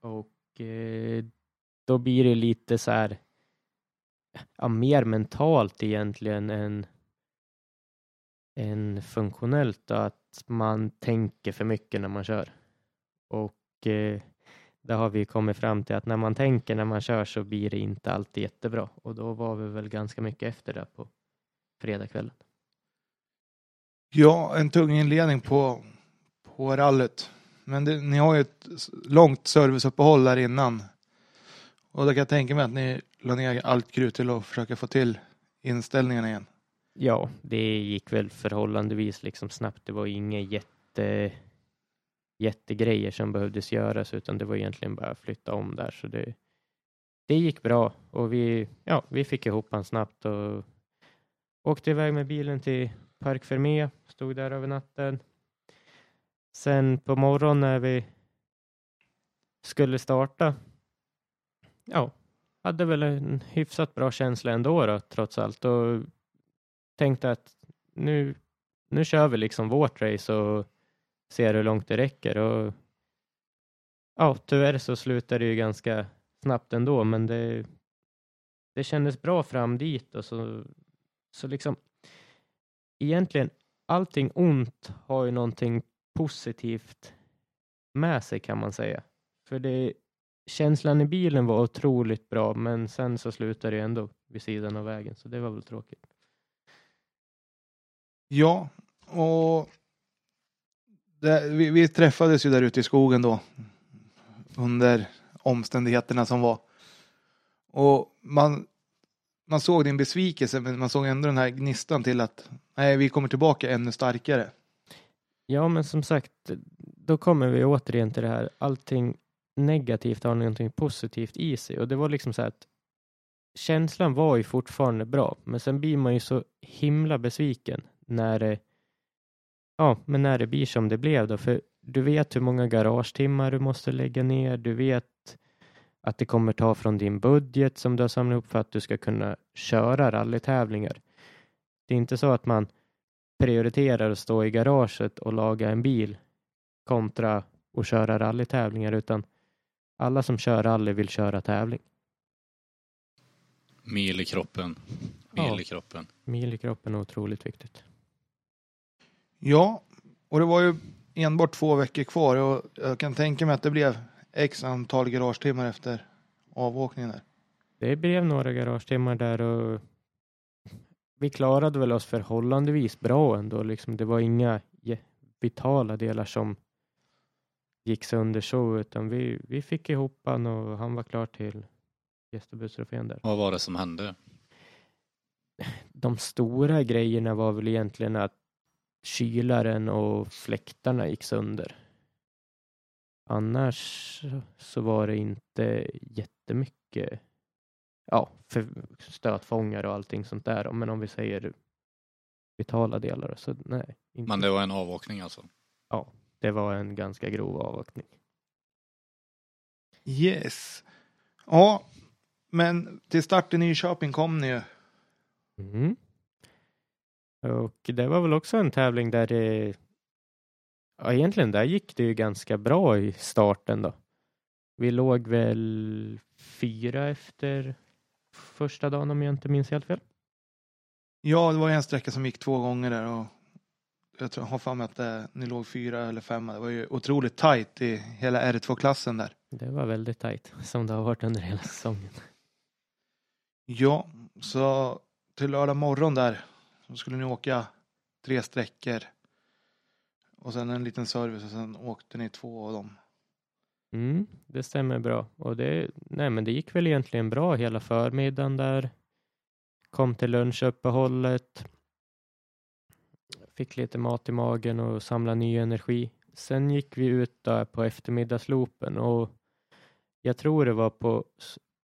Speaker 3: Och Eh, då blir det lite så här, ja, mer mentalt egentligen än, än funktionellt att man tänker för mycket när man kör. Och eh, det har vi kommit fram till att när man tänker när man kör så blir det inte alltid jättebra och då var vi väl ganska mycket efter det på fredagskvällen.
Speaker 1: Ja, en tung inledning på, på rallyt. Men det, ni har ju ett långt serviceuppehåll där innan. Och då kan jag tänka mig att ni la ner allt krut till att försöka få till inställningarna igen.
Speaker 3: Ja, det gick väl förhållandevis liksom snabbt. Det var inga jätte jättegrejer som behövdes göras utan det var egentligen bara att flytta om där så det, det gick bra och vi, ja, vi fick ihop han snabbt och åkte iväg med bilen till Park Fermé, stod där över natten. Sen på morgonen när vi skulle starta, ja, hade väl en hyfsat bra känsla ändå då, trots allt och tänkte att nu, nu kör vi liksom vårt race och ser hur långt det räcker och ja, tyvärr så slutade det ju ganska snabbt ändå, men det, det kändes bra fram dit och så, så liksom egentligen allting ont har ju någonting positivt med sig kan man säga. För det, känslan i bilen var otroligt bra, men sen så slutade det ändå vid sidan av vägen, så det var väl tråkigt.
Speaker 1: Ja, och det, vi, vi träffades ju där ute i skogen då under omständigheterna som var. Och man, man såg din besvikelse, men man såg ändå den här gnistan till att nej, vi kommer tillbaka ännu starkare.
Speaker 3: Ja, men som sagt, då kommer vi återigen till det här. Allting negativt har någonting positivt i sig. Och det var liksom så här att känslan var ju fortfarande bra, men sen blir man ju så himla besviken när det Ja, men när det blir som det blev då, för du vet hur många garagetimmar du måste lägga ner, du vet att det kommer ta från din budget som du har samlat ihop för att du ska kunna köra rallytävlingar. Det är inte så att man prioriterar att stå i garaget och laga en bil kontra att köra rallytävlingar utan alla som kör rally vill köra tävling.
Speaker 2: Mil i kroppen. Mil
Speaker 3: Ja.
Speaker 2: i kroppen.
Speaker 3: Mil i kroppen är otroligt viktigt.
Speaker 1: Ja, och det var ju enbart två veckor kvar och jag kan tänka mig att det blev x antal garagetimmar efter avåkningen där.
Speaker 3: Det blev några garagetimmar där och vi klarade väl oss förhållandevis bra ändå. Liksom, det var inga vitala delar som gick sönder så, utan vi, vi fick ihop han och han var klar till gästebudstrofén där.
Speaker 2: Vad var det som hände?
Speaker 3: De stora grejerna var väl egentligen att kylaren och fläktarna gick sönder. Annars så var det inte jättemycket ja, för stötfångare och allting sånt där. Men om vi säger vitala delar så nej. Inte.
Speaker 2: Men det var en avåkning alltså?
Speaker 3: Det var en ganska grov avåkning.
Speaker 1: Yes. Ja, men till starten i Nyköping kom ni ju.
Speaker 3: Mm. Och det var väl också en tävling där det ja, egentligen där gick det ju ganska bra i starten då. Vi låg väl fyra efter första dagen om jag inte minns helt fel.
Speaker 1: Ja, det var en sträcka som gick två gånger där och jag tror, har för mig att det, ni låg fyra eller femma. Det var ju otroligt tajt i hela R2-klassen där.
Speaker 3: Det var väldigt tajt som det har varit under hela säsongen.
Speaker 1: Ja, så till lördag morgon där så skulle ni åka tre sträckor och sen en liten service och sen åkte ni två av dem.
Speaker 3: Mm, det stämmer bra. Och det, nej, men det gick väl egentligen bra hela förmiddagen där. Kom till lunchuppehållet. Fick lite mat i magen och samla ny energi. Sen gick vi ut där på eftermiddagsloopen och jag tror det var på,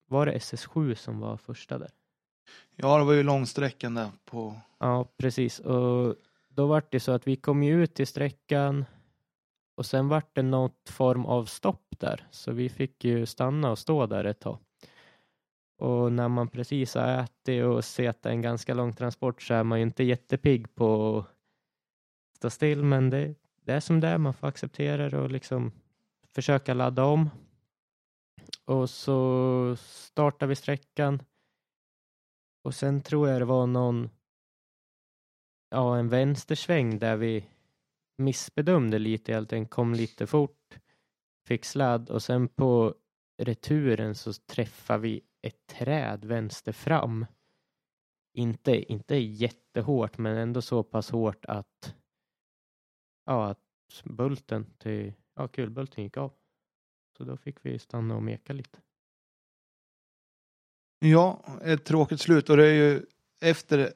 Speaker 3: var det SS7 som var första där?
Speaker 1: Ja, det var ju långsträckan där på
Speaker 3: Ja, precis. Och då var det så att vi kom ju ut i sträckan och sen vart det något form av stopp där, så vi fick ju stanna och stå där ett tag. Och när man precis har ätit och sett en ganska lång transport så är man ju inte jättepigg på att stå still, men det, det är som det är, man får acceptera det och liksom försöka ladda om. Och så startar vi sträckan. Och sen tror jag det var någon ja, en vänstersväng där vi missbedömde lite helt enkelt, kom lite fort, fick sladd och sen på returen så träffar vi ett träd vänster fram. Inte, inte jättehårt men ändå så pass hårt att ja, att bulten till, ja kulbulten gick av. Så då fick vi stanna och meka lite.
Speaker 1: Ja, ett tråkigt slut och det är ju efter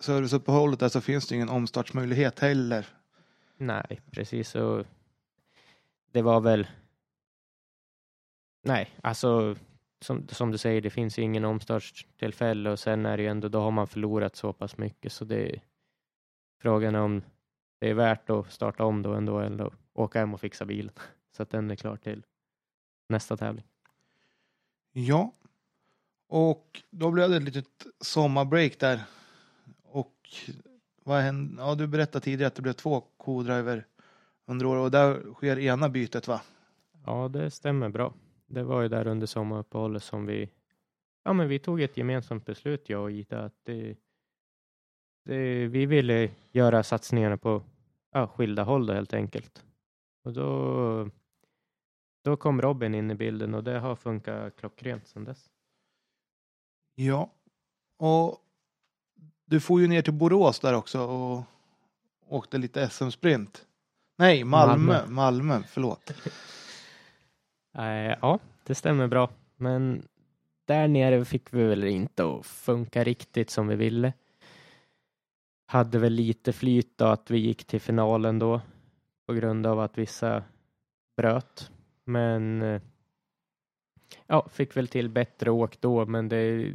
Speaker 1: serviceuppehållet där så finns det ingen omstartsmöjlighet heller.
Speaker 3: Nej, precis. Och det var väl. Nej, alltså som, som du säger, det finns ju ingen omstartstillfälle och sen är det ju ändå, då har man förlorat så pass mycket så det är frågan om det är värt att starta om då ändå eller åka hem och fixa bilen så att den är klar till nästa tävling.
Speaker 1: Ja. Och då blev det ett litet sommarbreak där. Och vad hände? Ja, du berättade tidigare att det blev två co-driver under året och där sker ena bytet va?
Speaker 3: Ja, det stämmer bra. Det var ju där under sommaruppehållet som vi, ja men vi tog ett gemensamt beslut, jag och Ida, att det, det, vi ville göra satsningarna på ja, skilda håll då, helt enkelt. Och då, då kom Robin in i bilden och det har funkat klockrent sedan dess.
Speaker 1: Ja. Och du får ju ner till Borås där också och åkte lite SM-sprint. Nej, Malmö. Malmö, Malmö förlåt.
Speaker 3: Eh, ja, det stämmer bra. Men där nere fick vi väl inte att funka riktigt som vi ville. Hade väl lite flyt då att vi gick till finalen då på grund av att vissa bröt. Men eh, ja, fick väl till bättre åk då, men det,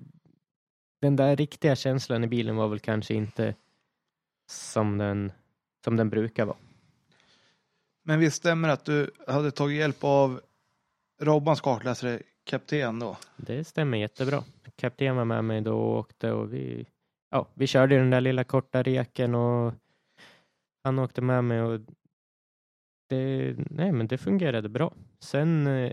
Speaker 3: den där riktiga känslan i bilen var väl kanske inte som den, som den brukar vara.
Speaker 1: Men visst stämmer att du hade tagit hjälp av Robbans kartläsare kapten då?
Speaker 3: Det stämmer jättebra. Kapten var med mig då och åkte och vi, ja, vi körde den där lilla korta reken och han åkte med mig och det, nej, men det fungerade bra. Sen eh,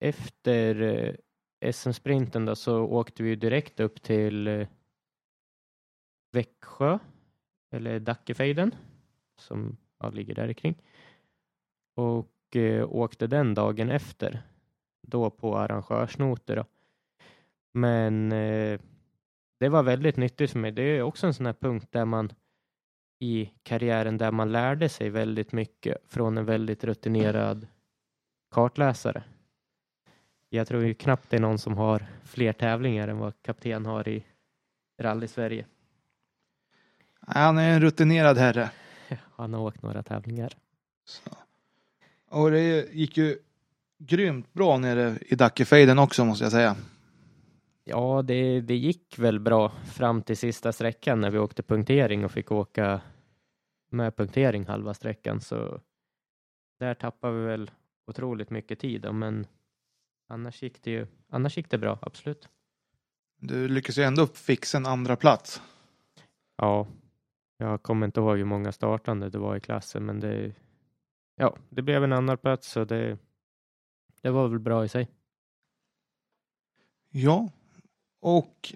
Speaker 3: efter eh, SM-sprinten då så åkte vi direkt upp till eh, Växjö eller Dackefejden som ja, ligger där kring och eh, åkte den dagen efter då på arrangörsnoter. Då. Men eh, det var väldigt nyttigt för mig. Det är också en sån här punkt där man i karriären där man lärde sig väldigt mycket från en väldigt rutinerad kartläsare. Jag tror ju knappt det är någon som har fler tävlingar än vad kapten har i Rally Sverige.
Speaker 1: Han är en rutinerad herre.
Speaker 3: Han har åkt några tävlingar.
Speaker 1: Så. Och det gick ju grymt bra nere i Dackefejden också måste jag säga.
Speaker 3: Ja, det, det gick väl bra fram till sista sträckan när vi åkte punktering och fick åka med punktering halva sträckan. Så där tappade vi väl otroligt mycket tid, men annars gick det ju annars gick det bra, absolut.
Speaker 1: Du lyckades ju ändå fixa en andra plats.
Speaker 3: Ja, jag kommer inte ihåg hur många startande det var i klassen, men det, ja, det blev en andra plats så det, det var väl bra i sig.
Speaker 1: Ja, och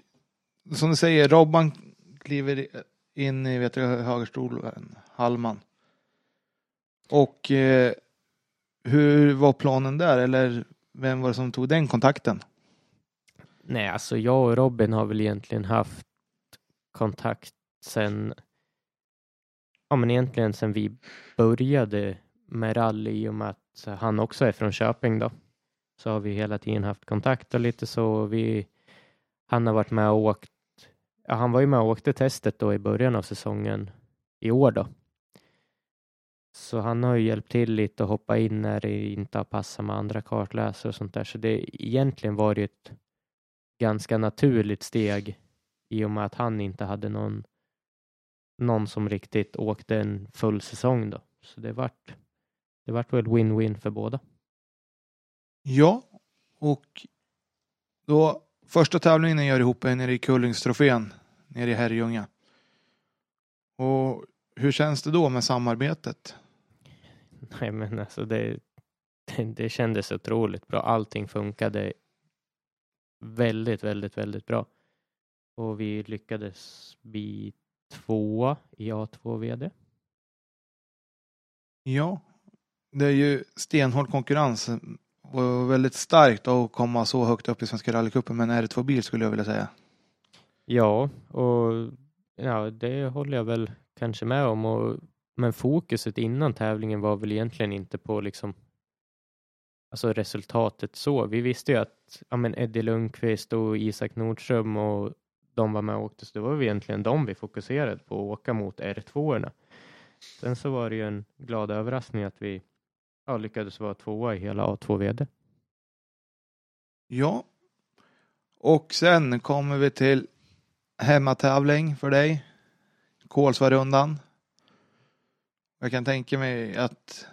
Speaker 1: som du säger, Robban kliver in i vet du, högerstolen, Hallman. Och eh, hur var planen där eller vem var det som tog den kontakten?
Speaker 3: Nej, alltså jag och Robin har väl egentligen haft kontakt sen, ja men egentligen sen vi började med rally i och med att han också är från Köping då. Så har vi hela tiden haft kontakt och lite så. Vi, han har varit med och åkt. Ja, han var ju med och åkte testet då i början av säsongen i år då. Så han har ju hjälpt till lite och hoppa in när det inte har passat med andra kartläsare och sånt där. Så det egentligen var det ett ganska naturligt steg i och med att han inte hade någon någon som riktigt åkte en full säsong då. Så det vart det vart väl win-win för båda.
Speaker 1: Ja, och då första tävlingen gör ihop är nere i Kullingstrofén nere i Herrljunga. Och hur känns det då med samarbetet?
Speaker 3: Nej, men alltså det, det, det kändes otroligt bra. Allting funkade väldigt, väldigt, väldigt bra. Och vi lyckades bli tvåa i A2 VD.
Speaker 1: Ja, det är ju stenhård konkurrens var väldigt starkt att komma så högt upp i Svenska rallycupen med en R2-bil skulle jag vilja säga.
Speaker 3: Ja, och ja, det håller jag väl kanske med om. Och, men fokuset innan tävlingen var väl egentligen inte på liksom alltså resultatet så. Vi visste ju att ja, men Eddie Lundqvist och Isak Nordström och de var med och åkte, så det var egentligen de vi fokuserade på att åka mot R2-orna. Sen så var det ju en glad överraskning att vi ja, lyckades vara tvåa i hela A2 VD.
Speaker 1: Ja. Och sen kommer vi till hemmatävling för dig. Kolsvarundan. Jag kan tänka mig att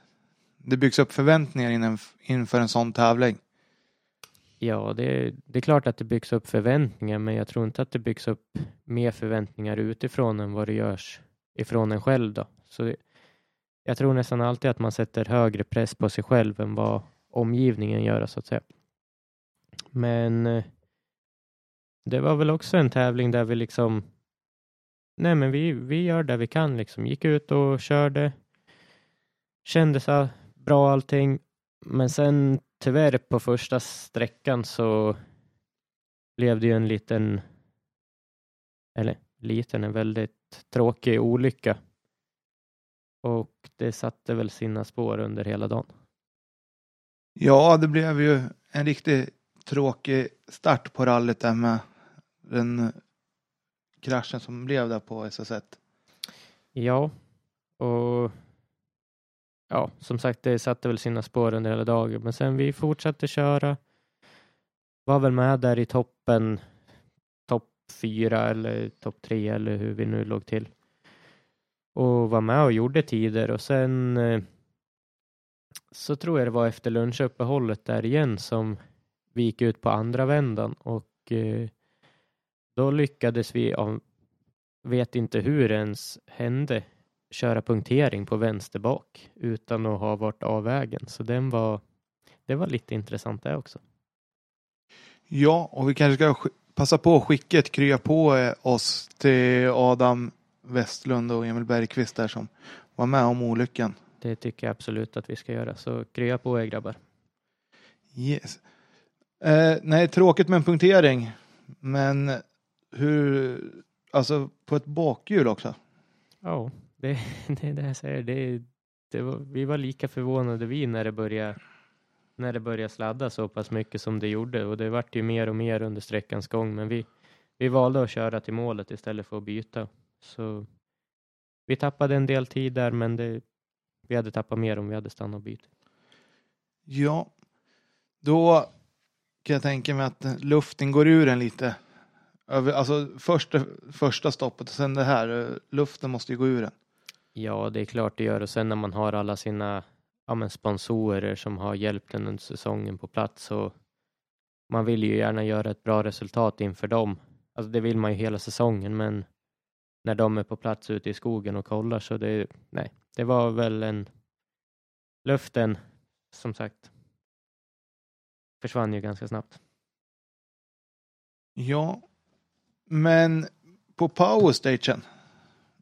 Speaker 1: det byggs upp förväntningar inför en sån tävling.
Speaker 3: Ja, det, det är klart att det byggs upp förväntningar, men jag tror inte att det byggs upp mer förväntningar utifrån än vad det görs ifrån en själv. Då. Så det, jag tror nästan alltid att man sätter högre press på sig själv än vad omgivningen gör, så att säga. Men eh, det var väl också en tävling där vi liksom Nej, men vi, vi gör det vi kan liksom. Gick ut och körde. Kändes ah, bra allting. Men sen tyvärr på första sträckan så blev det ju en liten, eller liten, en väldigt tråkig olycka. Och det satte väl sina spår under hela dagen.
Speaker 1: Ja, det blev ju en riktigt tråkig start på rallyt där med den kraschen som blev där på SS1.
Speaker 3: Ja, och ja, som sagt, det satte väl sina spår under hela dagen, men sen vi fortsatte köra. Var väl med där i toppen, topp fyra eller topp tre eller hur vi nu låg till. Och var med och gjorde tider och sen eh, så tror jag det var efter lunchuppehållet där igen som vi gick ut på andra vändan och eh, då lyckades vi, av, vet inte hur det ens hände, köra punktering på vänster bak utan att ha varit av vägen. Så den var, det var lite intressant det också.
Speaker 1: Ja, och vi kanske ska passa på att skicka ett krya på eh, oss till Adam Westlund och Emil Bergqvist där som var med om olyckan.
Speaker 3: Det tycker jag absolut att vi ska göra, så krya på er grabbar.
Speaker 1: Yes. Eh, nej, tråkigt med en punktering, men hur, alltså på ett bakhjul också?
Speaker 3: Ja, det, det är det jag säger. Det, det var, vi var lika förvånade vi när det började när det började sladda så pass mycket som det gjorde och det vart ju mer och mer under sträckans gång men vi, vi valde att köra till målet istället för att byta. Så vi tappade en del tid där men det, vi hade tappat mer om vi hade stannat och bytt.
Speaker 1: Ja, då kan jag tänka mig att luften går ur en lite Alltså första, första stoppet och sen det här, eh, luften måste ju gå ur en.
Speaker 3: Ja, det är klart det gör och sen när man har alla sina ja, men sponsorer som har hjälpt en under säsongen på plats så man vill ju gärna göra ett bra resultat inför dem. Alltså det vill man ju hela säsongen, men när de är på plats ute i skogen och kollar så det, nej, det var väl en luften som sagt försvann ju ganska snabbt.
Speaker 1: Ja, men på powerstation,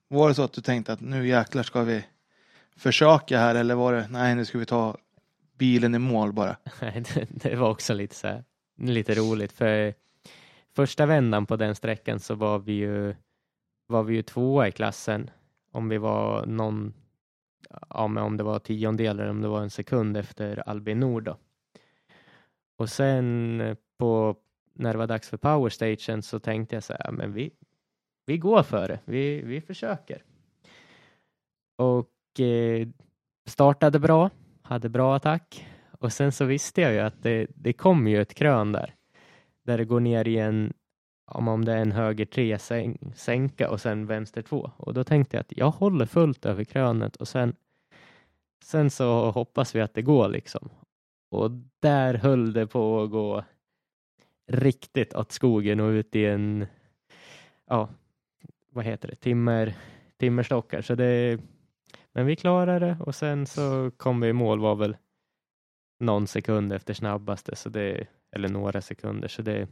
Speaker 1: var det så att du tänkte att nu jäklar ska vi försöka här eller var det nej nu ska vi ta bilen i mål bara?
Speaker 3: Nej, det, det var också lite så här, lite roligt för första vändan på den sträckan så var vi ju var vi ju tvåa i klassen om vi var någon ja, men om det var tiondelar eller om det var en sekund efter Albin Nord då. Och sen eh, på när det var dags för powerstation så tänkte jag så här, men vi, vi går för det, vi, vi försöker. Och eh, startade bra, hade bra attack och sen så visste jag ju att det, det kommer ju ett krön där, där det går ner i en, om det är en höger tre sänka och sen vänster två. Och då tänkte jag att jag håller fullt över krönet och sen, sen så hoppas vi att det går liksom. Och där höll det på att gå riktigt åt skogen och ut i en, ja, vad heter det, timmer, timmerstockar. Så det, men vi klarade det och sen så kom vi i mål var väl någon sekund efter snabbaste, så det, eller några sekunder. Så det,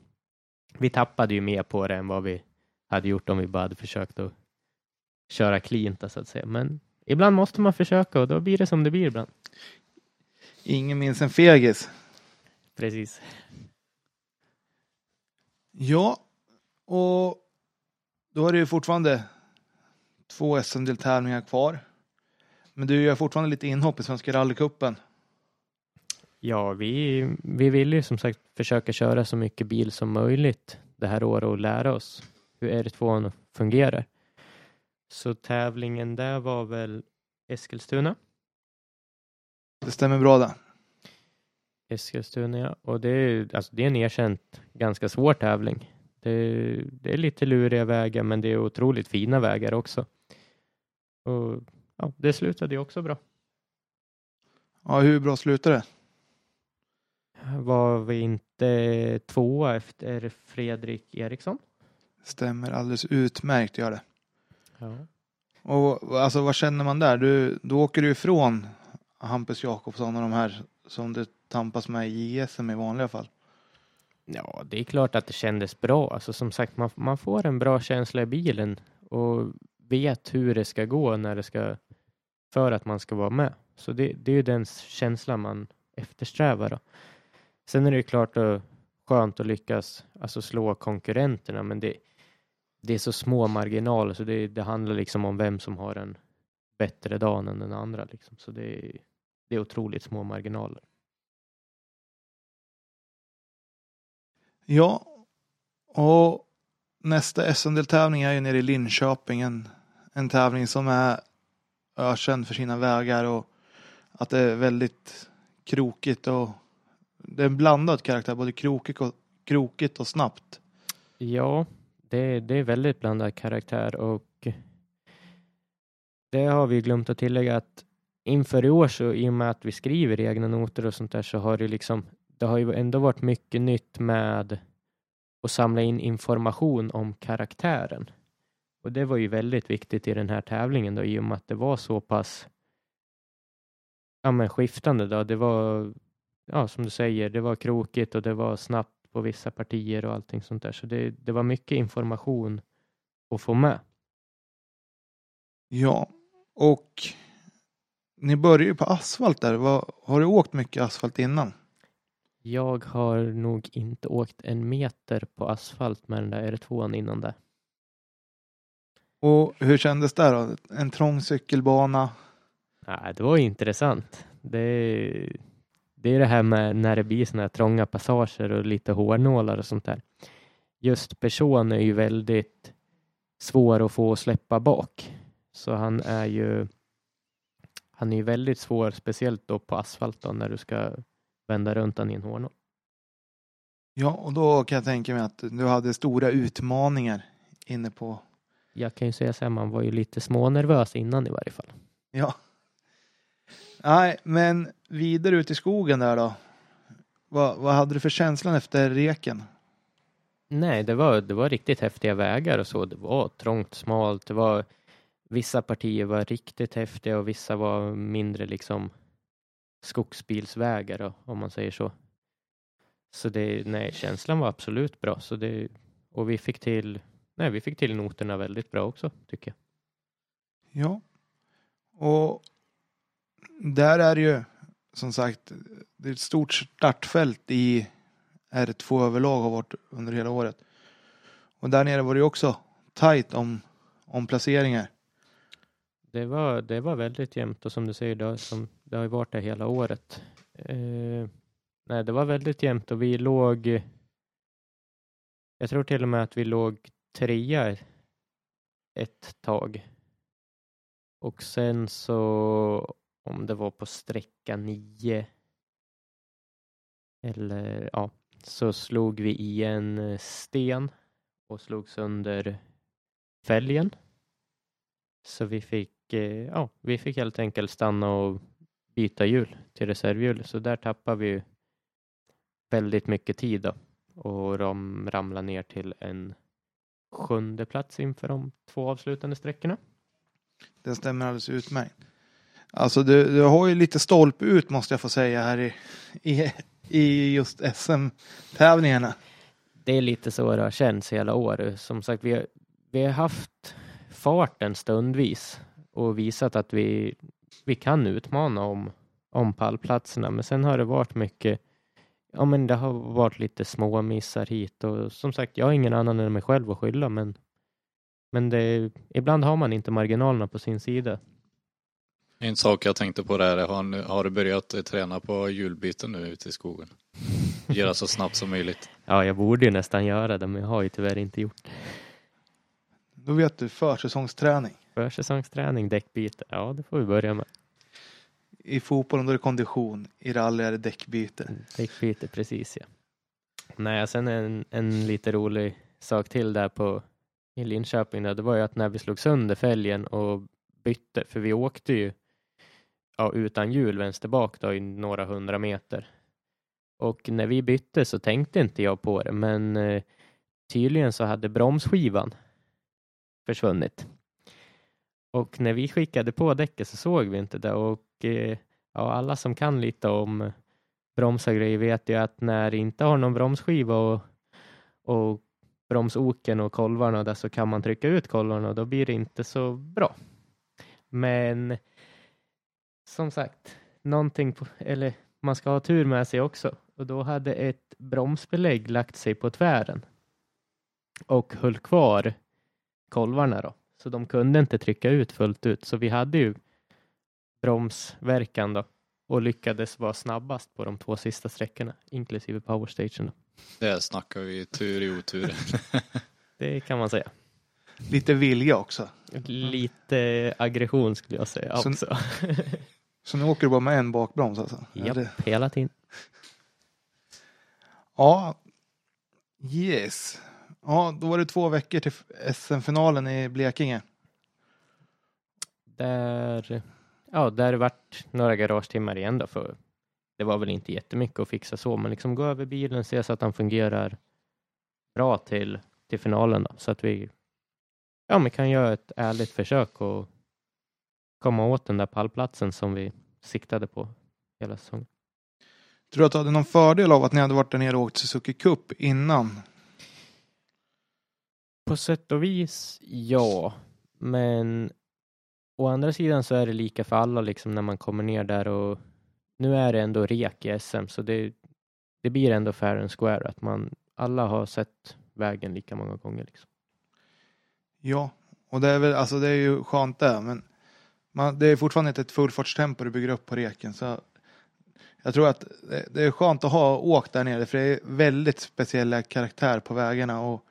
Speaker 3: vi tappade ju mer på det än vad vi hade gjort om vi bara hade försökt att köra cleant så att säga. Men ibland måste man försöka och då blir det som det blir ibland.
Speaker 1: Ingen minns en fegis.
Speaker 3: Precis.
Speaker 1: Ja, och då är det ju fortfarande två SM-deltävlingar kvar. Men du gör fortfarande lite inhopp i Svenska rallycupen.
Speaker 3: Ja, vi, vi vill ju som sagt försöka köra så mycket bil som möjligt det här året och lära oss hur R2 fungerar. Så tävlingen där var väl Eskilstuna.
Speaker 1: Det stämmer bra det.
Speaker 3: Eskilstuna, ja. Och det är, alltså, det är en erkänt ganska svår tävling. Det, det är lite luriga vägar, men det är otroligt fina vägar också. Och ja, det slutade ju också bra.
Speaker 1: Ja, hur bra slutade det?
Speaker 3: Var vi inte tvåa efter Fredrik Eriksson?
Speaker 1: Stämmer alldeles utmärkt gör det.
Speaker 3: Ja.
Speaker 1: Och alltså vad känner man där? Du, då åker du ifrån Hampus Jakobsson och de här som du tampas med i JSM i vanliga fall.
Speaker 3: Ja, det är klart att det kändes bra. Alltså som sagt, man, man får en bra känsla i bilen och vet hur det ska gå när det ska för att man ska vara med. Så det, det är ju den känslan man eftersträvar. Då. Sen är det ju klart att, skönt att lyckas alltså slå konkurrenterna, men det, det är så små marginaler så det, det handlar liksom om vem som har en bättre dag än den andra. Liksom. Så det, är- det är otroligt små marginaler.
Speaker 1: Ja, och nästa SM-deltävling är ju nere i Linköping. En, en tävling som är ökänd för sina vägar och att det är väldigt krokigt och det är en blandad karaktär, både krokigt och, krokigt och snabbt.
Speaker 3: Ja, det, det är väldigt blandad karaktär och det har vi glömt att tillägga att inför i år så i och med att vi skriver egna noter och sånt där så har det liksom det har ju ändå varit mycket nytt med att samla in information om karaktären. Och det var ju väldigt viktigt i den här tävlingen då i och med att det var så pass ja, men skiftande då. Det var, ja som du säger, det var krokigt och det var snabbt på vissa partier och allting sånt där. Så det, det var mycket information att få med.
Speaker 1: Ja, och ni börjar ju på asfalt där. Vad, har du åkt mycket asfalt innan?
Speaker 3: Jag har nog inte åkt en meter på asfalt med den där R2 innan det.
Speaker 1: Och hur kändes det då? En trång cykelbana.
Speaker 3: Nej, det var intressant. Det, det är det här med när det blir såna här trånga passager och lite hårnålar och sånt där. Just person är ju väldigt svår att få släppa bak. Så han är ju han är ju väldigt svår, speciellt då på asfalt då, när du ska vända runt han i en hårnål.
Speaker 1: Ja, och då kan jag tänka mig att du hade stora utmaningar inne på.
Speaker 3: Jag kan ju säga så här, man var ju lite smånervös innan i varje fall.
Speaker 1: Ja. Nej, men vidare ut i skogen där då. Vad, vad hade du för känslan efter reken?
Speaker 3: Nej, det var, det var riktigt häftiga vägar och så. Det var trångt, smalt. Det var, vissa partier var riktigt häftiga och vissa var mindre liksom skogsbilsvägar då, om man säger så. Så det, nej, känslan var absolut bra. Så det, och vi fick till, nej, vi fick till noterna väldigt bra också, tycker jag.
Speaker 1: Ja. Och där är det ju som sagt, det är ett stort startfält i R2 överlag har varit under hela året. Och där nere var det ju också tajt om, om placeringar.
Speaker 3: Det var, det var väldigt jämnt och som du säger, det har, som, det har ju varit det hela året. Eh, nej, det var väldigt jämnt och vi låg, jag tror till och med att vi låg trea ett tag. Och sen så, om det var på sträcka nio eller ja, så slog vi i en eh, sten och slog sönder fälgen. Så vi fick, eh, ja, vi fick helt enkelt stanna och byta hjul till reservhjul. Så där tappade vi väldigt mycket tid då. Och de ramlade ner till en sjunde plats inför de två avslutande sträckorna.
Speaker 1: Det stämmer alldeles utmärkt. Alltså du, du har ju lite stolpe ut måste jag få säga här i, i, i just SM-tävlingarna.
Speaker 3: Det är lite så det har känts hela året. Som sagt, vi har, vi har haft farten stundvis och visat att vi, vi kan utmana om, om pallplatserna. Men sen har det varit mycket, ja men det har varit lite små missar hit och som sagt, jag har ingen annan än mig själv att skylla men, men det, ibland har man inte marginalerna på sin sida.
Speaker 2: En sak jag tänkte på där, har, har du börjat eh, träna på hjulbyten nu ute i skogen? Göra så snabbt som möjligt.
Speaker 3: Ja, jag borde ju nästan göra det, men jag har ju tyvärr inte gjort det.
Speaker 1: Då vet du försäsongsträning.
Speaker 3: Försäsongsträning, däckbyte, ja det får vi börja med.
Speaker 1: i fotbollen då är det kondition, i rally är det däckbyte.
Speaker 3: Däckbyte, precis ja. Nej, sen en, en lite rolig sak till där på i Linköping där, det var ju att när vi slog sönder fälgen och bytte, för vi åkte ju ja, utan hjul vänster bak då i några hundra meter. Och när vi bytte så tänkte inte jag på det, men eh, tydligen så hade bromsskivan försvunnit. Och när vi skickade på däcket så såg vi inte det och eh, ja, alla som kan lite om bromsar grejer vet ju att när det inte har någon bromsskiva och, och bromsoken och kolvarna där så kan man trycka ut kolvarna och då blir det inte så bra. Men som sagt, någonting på, eller man ska ha tur med sig också och då hade ett bromsbelägg lagt sig på tvären och höll kvar kolvarna då. Så de kunde inte trycka ut fullt ut. Så vi hade ju bromsverkan då och lyckades vara snabbast på de två sista sträckorna, inklusive powerstation. Då.
Speaker 2: Det snackar vi tur i otur.
Speaker 3: Det kan man säga.
Speaker 1: Lite vilja också.
Speaker 3: Lite aggression skulle jag säga
Speaker 1: Så-
Speaker 3: också.
Speaker 1: Så nu åker du bara med en bakbroms alltså?
Speaker 3: Japp,
Speaker 1: Eller?
Speaker 3: hela tiden.
Speaker 1: Ja, yes. Ja, då var det två veckor till SM-finalen i Blekinge.
Speaker 3: Där, ja, där vart några garagetimmar igen då för det var väl inte jättemycket att fixa så, men liksom gå över bilen, se så att den fungerar bra till, till finalen då, så att vi ja, men kan göra ett ärligt försök och komma åt den där pallplatsen som vi siktade på hela säsongen.
Speaker 1: Tror du att du hade någon fördel av att ni hade varit där nere och åkt Suzuki Cup innan?
Speaker 3: På sätt och vis, ja, men å andra sidan så är det lika för alla liksom när man kommer ner där och nu är det ändå rek i SM så det, det blir ändå fair and square att man alla har sett vägen lika många gånger. Liksom.
Speaker 1: Ja, och det är väl, alltså det är ju skönt det, men man, det är fortfarande inte ett fullfartstempo du bygger upp på reken. Så jag tror att det, är skönt att ha åkt där nere, för det är väldigt speciella karaktär på vägarna och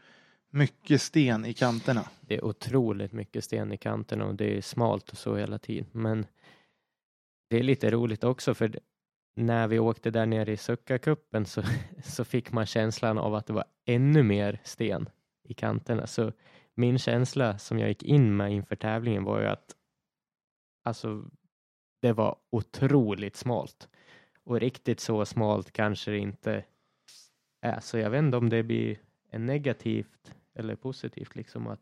Speaker 1: mycket sten i kanterna.
Speaker 3: Det är otroligt mycket sten i kanterna och det är smalt och så hela tiden. Men det är lite roligt också för när vi åkte där nere i Suckakuppen så, så fick man känslan av att det var ännu mer sten i kanterna. Så min känsla som jag gick in med inför tävlingen var ju att alltså, det var otroligt smalt. Och riktigt så smalt kanske det inte är. Så jag vet inte om det blir en negativt eller positivt liksom att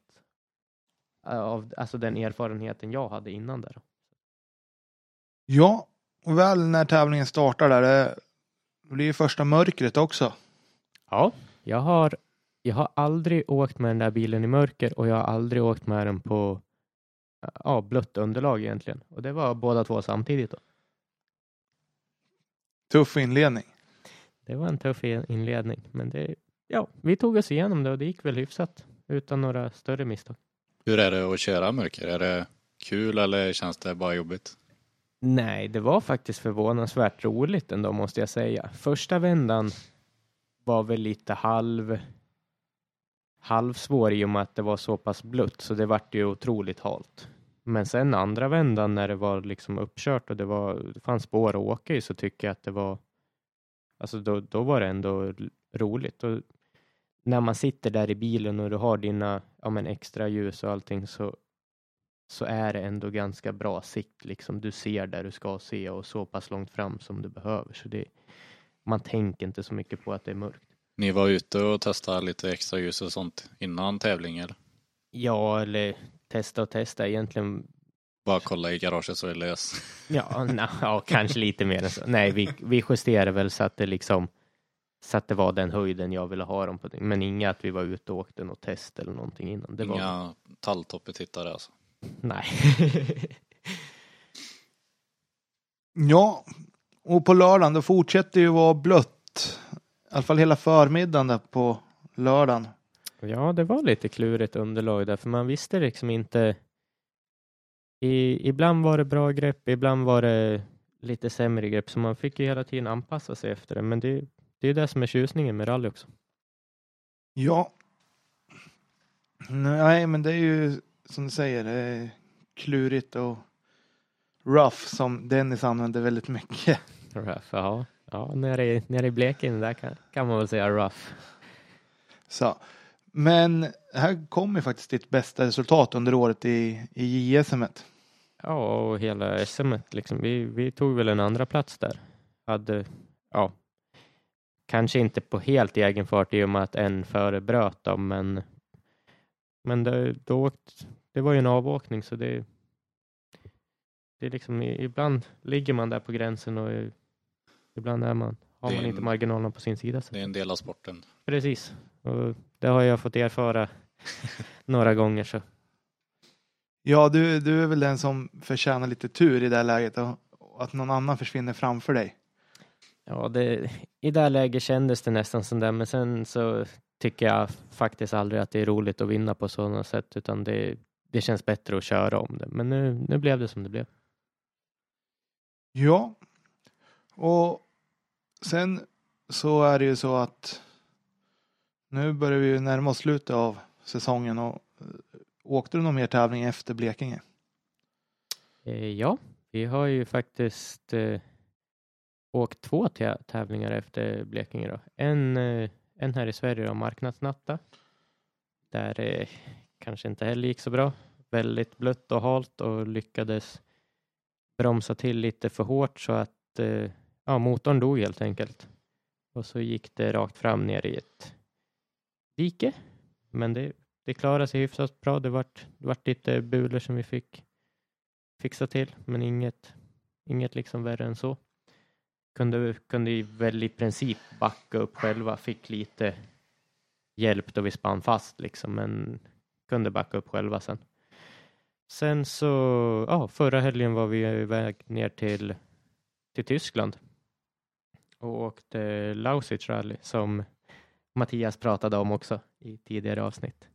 Speaker 3: av alltså den erfarenheten jag hade innan där.
Speaker 1: Ja, och väl när tävlingen startar där, det blir ju första mörkret också.
Speaker 3: Ja, jag har, jag har aldrig åkt med den där bilen i mörker och jag har aldrig åkt med den på ja, blött underlag egentligen. Och det var båda två samtidigt. Då.
Speaker 1: Tuff inledning.
Speaker 3: Det var en tuff in- inledning, men det, ja, vi tog oss igenom det och det gick väl hyfsat utan några större misstag.
Speaker 2: Hur är det att köra mörker? Är det kul eller känns det bara jobbigt?
Speaker 3: Nej, det var faktiskt förvånansvärt roligt ändå måste jag säga. Första vändan var väl lite halv halvsvår i och med att det var så pass blött så det vart ju otroligt halt. Men sen andra vändan när det var liksom uppkört och det, var, det fanns spår att åka i så tycker jag att det var alltså då, då var det ändå roligt. Och när man sitter där i bilen och du har dina ja, men extra ljus och allting så så är det ändå ganska bra sikt. Liksom. Du ser där du ska se och så pass långt fram som du behöver. Så det, man tänker inte så mycket på att det är mörkt.
Speaker 2: Ni var ute och testade lite extra ljus och sånt innan tävling eller?
Speaker 3: Ja, eller testa och testa egentligen.
Speaker 2: Bara kolla i garaget så är det lös.
Speaker 3: Ja, na, ja kanske lite mer än så. Nej, vi, vi justerade väl så att det liksom så att det var den höjden jag ville ha dem på. Men inga att vi var ute och åkte något test eller någonting innan. Det var,
Speaker 2: Inga talltoppetittare alltså.
Speaker 3: nej.
Speaker 1: Ja, och på lördagen då fortsätter ju vara blött. I alla fall hela förmiddagen där på lördagen.
Speaker 3: Ja, det var lite klurigt underlag där, för man visste liksom inte. I, ibland var det bra grepp, ibland var det lite sämre grepp, så man fick ju hela tiden anpassa sig efter det. Men det, det är det som är tjusningen med rally också.
Speaker 1: Ja. Nej, men det är ju som du säger, det är klurigt och rough som Dennis använder väldigt mycket.
Speaker 3: Rough, ja. Ja, nere i, nere i Blekinge där kan, kan man väl säga rough.
Speaker 1: Så. Men här kommer faktiskt ditt bästa resultat under året i, i JSM. -et.
Speaker 3: Ja, och hela SM liksom. Vi, vi tog väl en andra plats där. Hade, ja, kanske inte på helt egen fart i och med att en före bröt dem, men, men det, då åkt, det var ju en avåkning så det, det är liksom ibland ligger man där på gränsen och ibland är man, har man
Speaker 2: en-
Speaker 3: inte marginalerna på sin sida. Så.
Speaker 2: Det är en del av sporten.
Speaker 3: Precis, och det har jag fått erfara några gånger så.
Speaker 1: Ja, du, du är väl den som förtjänar lite tur i det här läget och att någon annan försvinner framför dig.
Speaker 3: Ja, det, i det här läget kändes det nästan som det, men sen så tycker jag faktiskt aldrig att det är roligt att vinna på sådana sätt, utan det, det känns bättre att köra om det. Men nu, nu blev det som det blev.
Speaker 1: Ja, och sen så är det ju så att nu börjar vi ju närma oss slutet av säsongen och eh, åkte du någon mer tävling efter Blekinge?
Speaker 3: Eh, ja, vi har ju faktiskt eh, åkt två tävlingar efter Blekinge. Då. En, eh, en här i Sverige, då, Marknadsnatta. Där eh, kanske inte heller gick så bra. Väldigt blött och halt och lyckades bromsa till lite för hårt så att eh, ja, motorn dog helt enkelt. Och så gick det rakt fram ner i ett dike. Men det, det klarade sig hyfsat bra. Det vart, det vart lite bulor som vi fick fixa till, men inget, inget liksom värre än så. Kunde, kunde väl i princip backa upp själva, fick lite hjälp då vi spann fast liksom, men kunde backa upp själva sen. Sen så, ja, förra helgen var vi iväg ner till, till Tyskland och åkte Lausitz Rally som Mattias pratade om också i tidigare avsnitt.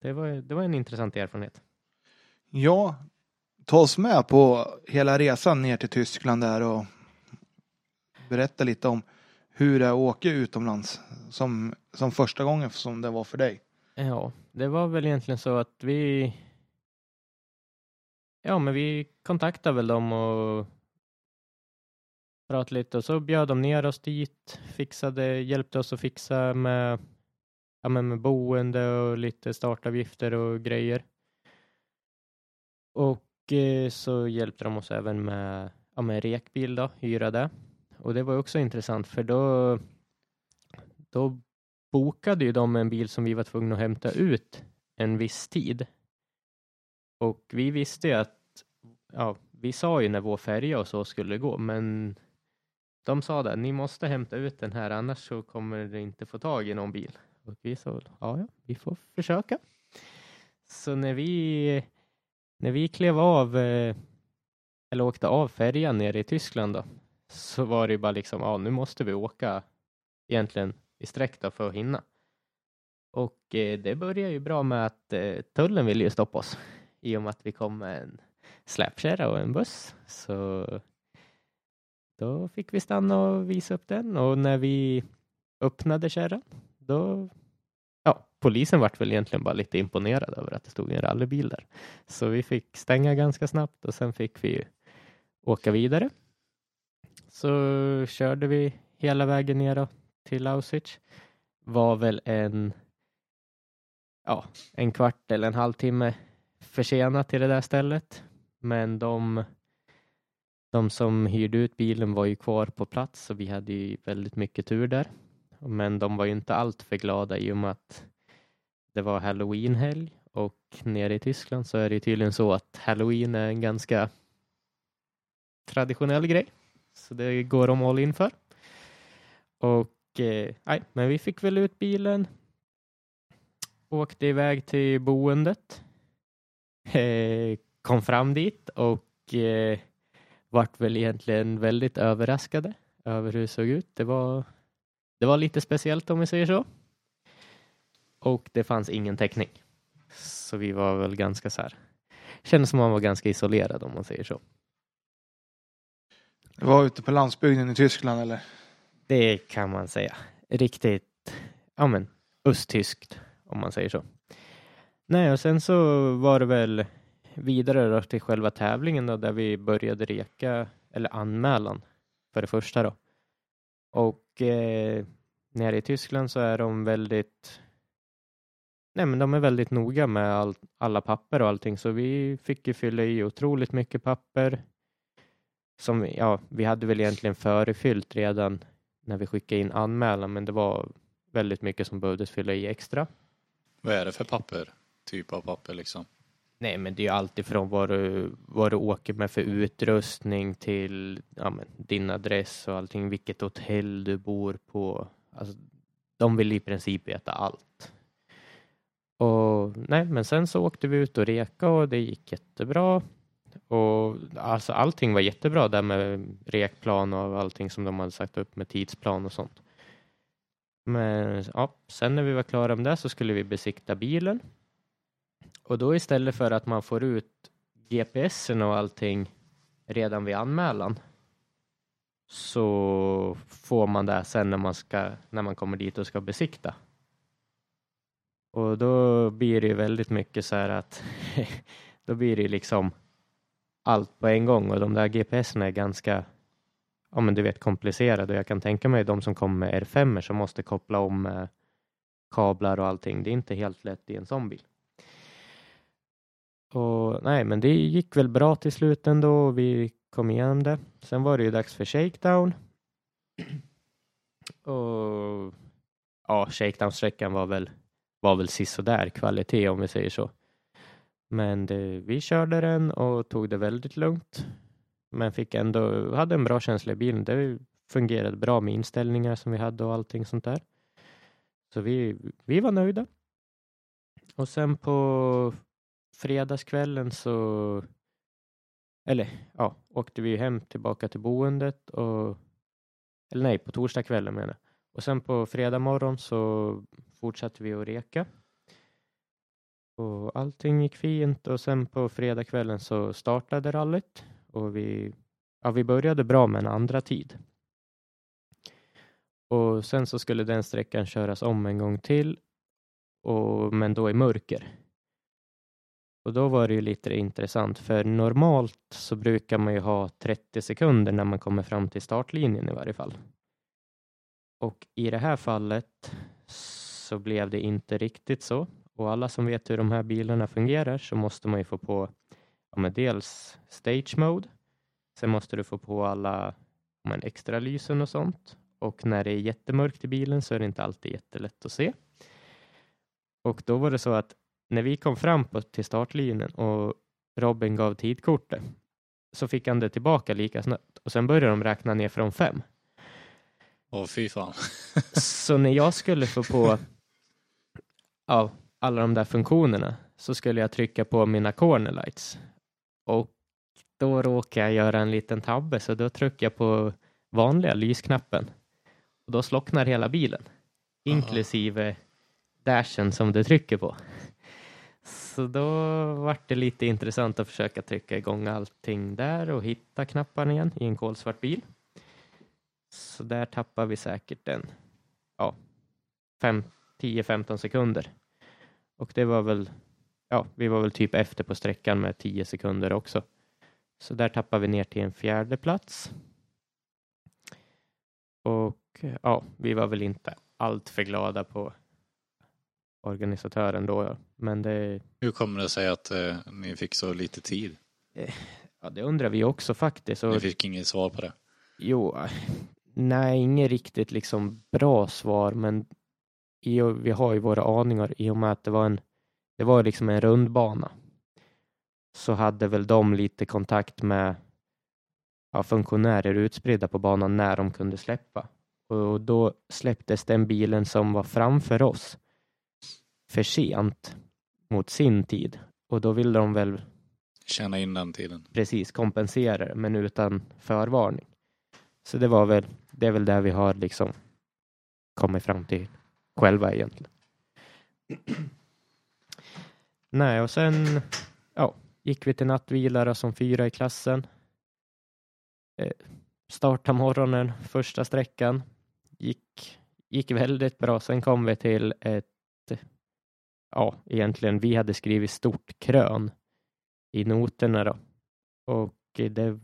Speaker 3: Det var, det var en intressant erfarenhet.
Speaker 1: Ja, ta oss med på hela resan ner till Tyskland där och berätta lite om hur det är att åka utomlands som, som första gången som det var för dig.
Speaker 3: Ja, det var väl egentligen så att vi Ja, men vi kontaktade väl dem och pratade lite och så bjöd de ner oss dit, fixade, hjälpte oss att fixa med, ja, men med boende och lite startavgifter och grejer. Och eh, så hjälpte de oss även med, ja, med rekbil då, hyra det. Och det var också intressant för då, då bokade ju de en bil som vi var tvungna att hämta ut en viss tid. Och vi visste ju att, ja, vi sa ju när vår färja och så skulle gå, men de sa det, ni måste hämta ut den här annars så kommer det inte få tag i någon bil. Och vi sa, ja, ja, vi får försöka. Så när vi, när vi klev av, eh, eller åkte av färjan nere i Tyskland då, så var det bara liksom, ja, nu måste vi åka egentligen i sträck då för att hinna. Och eh, det började ju bra med att eh, tullen ville ju stoppa oss i och med att vi kom med en släpkärra och en buss. Så då fick vi stanna och visa upp den och när vi öppnade kärran då Ja, polisen vart väl egentligen bara lite imponerad över att det stod en rallybil där. Så vi fick stänga ganska snabbt och sen fick vi åka vidare. Så körde vi hela vägen ner till Lausitz. Var väl en, ja, en kvart eller en halvtimme försenat till det där stället. Men de, de som hyrde ut bilen var ju kvar på plats och vi hade ju väldigt mycket tur där. Men de var ju inte alltför glada i och med att det var halloweenhelg och nere i Tyskland så är det ju tydligen så att halloween är en ganska traditionell grej. Så det går de all in för. Och eh, nej, men vi fick väl ut bilen. Åkte iväg till boendet. Eh, kom fram dit och eh, vart väl egentligen väldigt överraskade över hur det såg ut. Det var, det var lite speciellt om vi säger så. Och det fanns ingen täckning. Så vi var väl ganska så här. Kändes som man var ganska isolerad om man säger så.
Speaker 1: Du var ute på landsbygden i Tyskland eller?
Speaker 3: Det kan man säga. Riktigt, ja men, östtyskt om man säger så. Nej, och sen så var det väl vidare då till själva tävlingen då, där vi började reka, eller anmälan för det första då. Och eh, nere i Tyskland så är de väldigt Nej, men de är väldigt noga med all, alla papper och allting, så vi fick ju fylla i otroligt mycket papper. Som, ja, vi hade väl egentligen förefyllt redan när vi skickade in anmälan, men det var väldigt mycket som behövdes fylla i extra.
Speaker 2: Vad är det för papper? Typ av papper liksom?
Speaker 3: Nej, men det är ju alltifrån vad du, vad du åker med för utrustning till ja, men, din adress och allting, vilket hotell du bor på. Alltså, de vill i princip veta allt. Och nej, men sen så åkte vi ut och reka och det gick jättebra. Och alltså allting var jättebra där med rekplan och allting som de hade sagt upp med tidsplan och sånt. Men ja, sen när vi var klara med det så skulle vi besikta bilen. Och då istället för att man får ut GPSen och allting redan vid anmälan så får man det sen när man, ska, när man kommer dit och ska besikta. Och då blir det ju väldigt mycket så här att då blir det liksom allt på en gång och de där GPSerna är ganska ja men du vet komplicerade och jag kan tänka mig de som kommer med R5 som måste koppla om eh, kablar och allting. Det är inte helt lätt i en sån bil. Och nej, men det gick väl bra till slut ändå. Vi kom igenom det. Sen var det ju dags för shakedown. Och ja, shakedown-sträckan var väl var väl sisådär kvalitet om vi säger så. Men det, vi körde den och tog det väldigt lugnt. Men fick ändå, hade en bra känsla i bilen. Det fungerade bra med inställningar som vi hade och allting sånt där. Så vi, vi var nöjda. Och sen på fredagskvällen så eller ja, åkte vi hem tillbaka till boendet och eller nej, på torsdagskvällen menar jag. Och sen på fredag morgon så fortsatte vi att reka. Och allting gick fint och sen på fredagskvällen så startade rallyt och vi, ja, vi började bra med en andra tid. Och sen så skulle den sträckan köras om en gång till, och, men då i mörker. Och då var det ju lite intressant, för normalt så brukar man ju ha 30 sekunder när man kommer fram till startlinjen i varje fall. Och i det här fallet så blev det inte riktigt så. Och alla som vet hur de här bilarna fungerar så måste man ju få på ja, men dels stage mode. Sen måste du få på alla ja, men extra lysen och sånt. Och när det är jättemörkt i bilen så är det inte alltid jättelätt att se. Och då var det så att när vi kom fram på, till startlinjen och Robin gav tidkortet så fick han det tillbaka lika snabbt och sen började de räkna ner från fem.
Speaker 2: Åh fy fan.
Speaker 3: så när jag skulle få på ja, alla de där funktionerna så skulle jag trycka på mina corner lights. Och då råkade jag göra en liten tabbe så då tryckte jag på vanliga lysknappen. Och då slocknar hela bilen. Inklusive dashen som du trycker på. Så då var det lite intressant att försöka trycka igång allting där och hitta knapparna igen i en kolsvart bil. Så där tappar vi säkert en ja, 10-15 sekunder. Och det var väl, ja, vi var väl typ efter på sträckan med 10 sekunder också. Så där tappar vi ner till en fjärde plats. Och ja, vi var väl inte allt för glada på organisatören då, men det...
Speaker 2: Hur kommer det sig att eh, ni fick så lite tid?
Speaker 3: Ja, det undrar vi också faktiskt. Och,
Speaker 2: Ni fick inget svar på det?
Speaker 3: Jo, nej, inget riktigt liksom bra svar, men i, vi har ju våra aningar i och med att det var en, det var liksom en rundbana. Så hade väl de lite kontakt med ja, funktionärer utspridda på banan när de kunde släppa. Och då släpptes den bilen som var framför oss för sent mot sin tid. Och då ville de väl
Speaker 2: Tjäna in den tiden.
Speaker 3: precis kompensera det, men utan förvarning. Så det var väl, det är väl där vi har liksom kommit fram till själva egentligen. Nej, och sen ja, gick vi till nattvilare som fyra i klassen. Eh, starta morgonen, första sträckan. Gick, gick väldigt bra. Sen kom vi till ett, ja, egentligen, vi hade skrivit stort krön i noterna då. Och det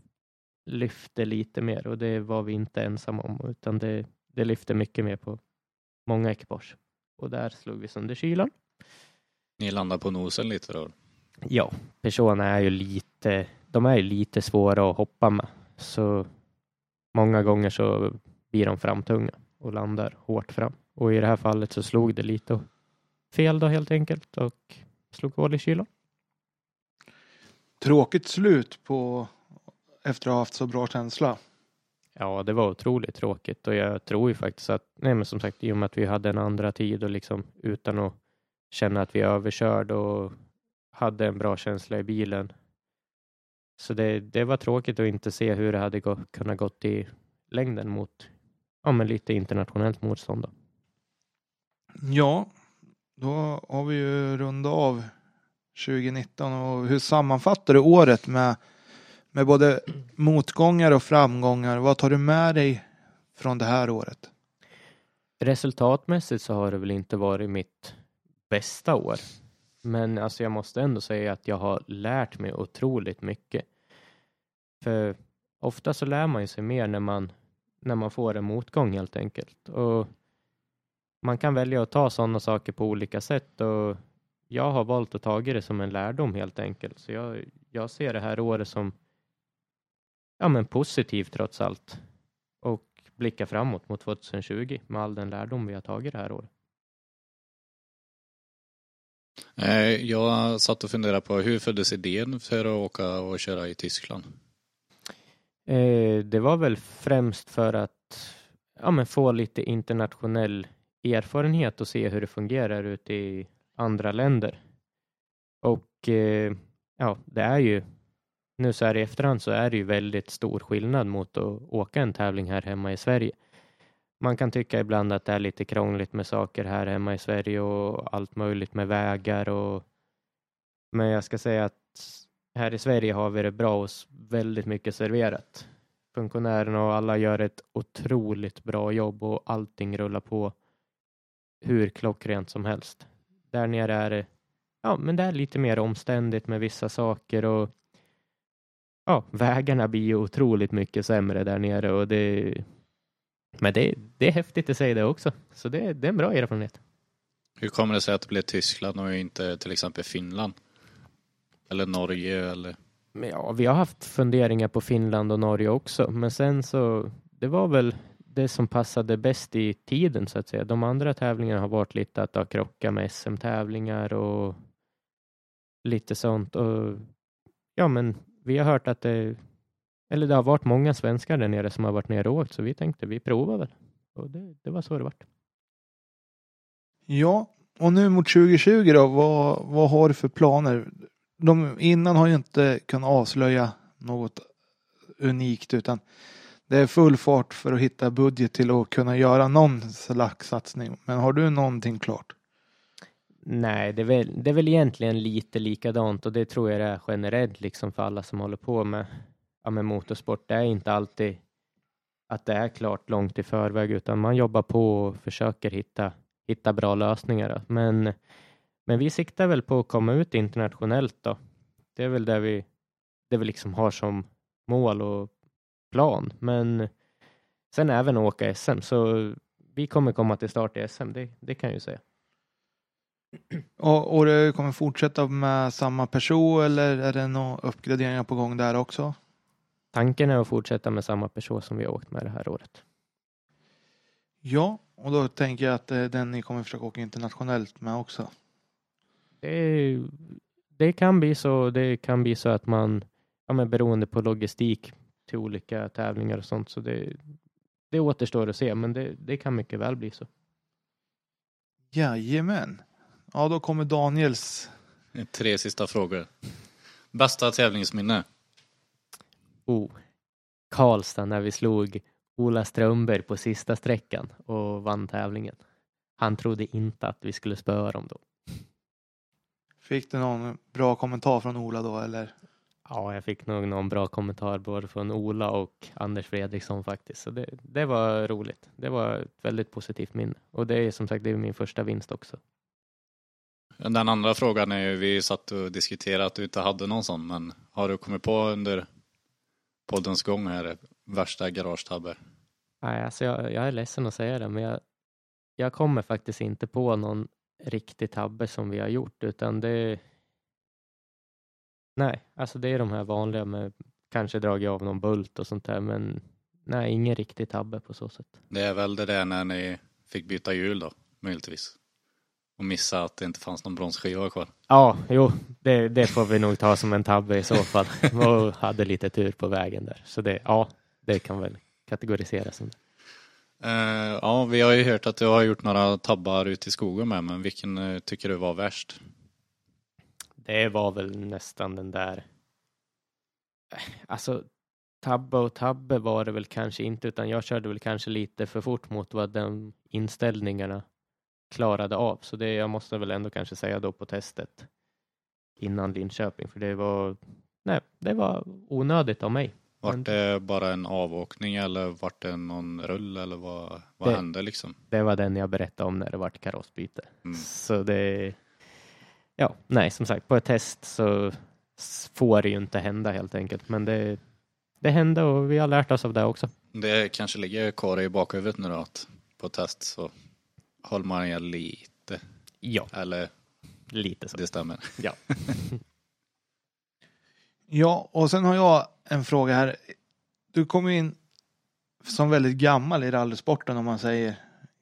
Speaker 3: lyfte lite mer och det var vi inte ensamma om utan det, det lyfte mycket mer på många ekipage. Och där slog vi sönder kylan.
Speaker 2: Ni landar på nosen lite då?
Speaker 3: Ja, personerna är ju lite, de är ju lite svåra att hoppa med. Så många gånger så blir de framtunga och landar hårt fram. Och i det här fallet så slog det lite fel då helt enkelt och slog hål i kylan.
Speaker 1: Tråkigt slut på efter att ha haft så bra känsla.
Speaker 3: Ja, det var otroligt tråkigt och jag tror ju faktiskt att, nej men som sagt, i och med att vi hade en andra tid och liksom utan att känna att vi är överkörd och hade en bra känsla i bilen. Så det, det var tråkigt att inte se hur det hade gå, kunnat gått i längden mot ja, men lite internationellt motstånd. Då.
Speaker 1: Ja, då har vi ju rundat av 2019 och hur sammanfattar du året med, med både motgångar och framgångar? Vad tar du med dig från det här året?
Speaker 3: Resultatmässigt så har det väl inte varit mitt bästa år. Men alltså jag måste ändå säga att jag har lärt mig otroligt mycket. För ofta så lär man ju sig mer när man, när man får en motgång helt enkelt. Och man kan välja att ta sådana saker på olika sätt och jag har valt att ta det som en lärdom helt enkelt. Så jag, jag ser det här året som ja, men positivt trots allt och blicka framåt mot 2020 med all den lärdom vi har tagit det här året.
Speaker 2: Eh, jag satt och funderade på hur föddes idén för att åka och köra i Tyskland?
Speaker 3: Eh, det var väl främst för att ja, men få lite internationell erfarenhet och se hur det fungerar ute i andra länder. Och eh, ja, det är ju nu så här i efterhand så är det ju väldigt stor skillnad mot att åka en tävling här hemma i Sverige. Man kan tycka ibland att det är lite krångligt med saker här hemma i Sverige och allt möjligt med vägar och men jag ska säga att här i Sverige har vi det bra och väldigt mycket serverat. Funktionärerna och alla gör ett otroligt bra jobb och allting rullar på hur klockrent som helst. Där nere är det, ja, men det är lite mer omständigt med vissa saker och ja, vägarna blir ju otroligt mycket sämre där nere och det, men det, det är häftigt att säga det också. Så det, det är en bra erfarenhet.
Speaker 2: Hur kommer det sig att det blev Tyskland och inte till exempel Finland? Eller Norge eller?
Speaker 3: Men ja, vi har haft funderingar på Finland och Norge också, men sen så det var väl det som passade bäst i tiden så att säga. De andra tävlingarna har varit lite att krocka med SM-tävlingar och lite sånt. Och ja, men vi har hört att det, eller det har varit många svenskar där nere som har varit nere och åkt, så vi tänkte vi provar väl. Och det, det var så det vart.
Speaker 1: Ja, och nu mot 2020 då, vad, vad har du för planer? De innan har ju inte kunnat avslöja något unikt utan det är full fart för att hitta budget till att kunna göra någon slags satsning. Men har du någonting klart?
Speaker 3: Nej, det är, väl, det är väl egentligen lite likadant och det tror jag det är generellt liksom för alla som håller på med, ja, med motorsport. Det är inte alltid att det är klart långt i förväg utan man jobbar på och försöker hitta, hitta bra lösningar. Men, men vi siktar väl på att komma ut internationellt då. Det är väl det vi, det vi liksom har som mål och plan. Men sen även åka SM så vi kommer komma till start i SM, det, det kan jag ju säga.
Speaker 1: Och, och det kommer fortsätta med samma person eller är det några uppgraderingar på gång där också?
Speaker 3: Tanken är att fortsätta med samma person som vi har åkt med det här året.
Speaker 1: Ja, och då tänker jag att det är den ni kommer försöka åka internationellt med också.
Speaker 3: Det, det kan bli så. Det kan bli så att man, ja, men beroende på logistik till olika tävlingar och sånt, så det, det återstår att se, men det, det kan mycket väl bli så.
Speaker 1: Jajamän. Ja, då kommer Daniels.
Speaker 2: Tre sista frågor. Bästa tävlingsminne?
Speaker 3: Oh, Karlstad när vi slog Ola Strömberg på sista sträckan och vann tävlingen. Han trodde inte att vi skulle spöa dem då.
Speaker 1: Fick du någon bra kommentar från Ola då eller?
Speaker 3: Ja, jag fick nog någon bra kommentar både från Ola och Anders Fredriksson faktiskt. Så det, det var roligt. Det var ett väldigt positivt minne och det är som sagt det är min första vinst också.
Speaker 2: Den andra frågan är ju, vi satt och diskuterade att du inte hade någon sån, men har du kommit på under poddens gång här värsta garagetabbe?
Speaker 3: Nej, alltså jag, jag är ledsen att säga det, men jag, jag kommer faktiskt inte på någon riktig tabbe som vi har gjort, utan det Nej, alltså det är de här vanliga med kanske dragit av någon bult och sånt där, men nej, ingen riktig tabbe på så sätt.
Speaker 2: Det är väl det där när ni fick byta hjul då, möjligtvis. Och missa att det inte fanns någon bromsskiva kvar.
Speaker 3: Ja, jo, det, det får vi nog ta som en tabbe i så fall. Och hade lite tur på vägen där. Så det, ja, det kan väl kategoriseras som det.
Speaker 2: Eh, ja, vi har ju hört att du har gjort några tabbar ute i skogen med, men vilken eh, tycker du var värst?
Speaker 3: Det var väl nästan den där. Alltså tabbe och tabbe var det väl kanske inte, utan jag körde väl kanske lite för fort mot vad de inställningarna klarade av. Så det jag måste väl ändå kanske säga då på testet innan Linköping, för det var, nej, det var onödigt av mig.
Speaker 2: Vart det bara en avåkning eller vart det någon rull eller vad, vad
Speaker 3: Det-
Speaker 2: hände liksom?
Speaker 3: Det var den jag berättade om när det vart karossbyte.
Speaker 2: Mm.
Speaker 3: Så det, ja, nej, som sagt, på ett test så får det ju inte hända helt enkelt, men det, det hände och vi har lärt oss av det också.
Speaker 2: Det kanske ligger kvar i bakhuvudet nu då att på test så håller man igen lite.
Speaker 3: Ja,
Speaker 2: Eller
Speaker 3: lite så.
Speaker 2: det stämmer.
Speaker 3: Ja.
Speaker 1: Ja, och sen har jag en fråga här. Du kom ju in som väldigt gammal i rallysporten om man säger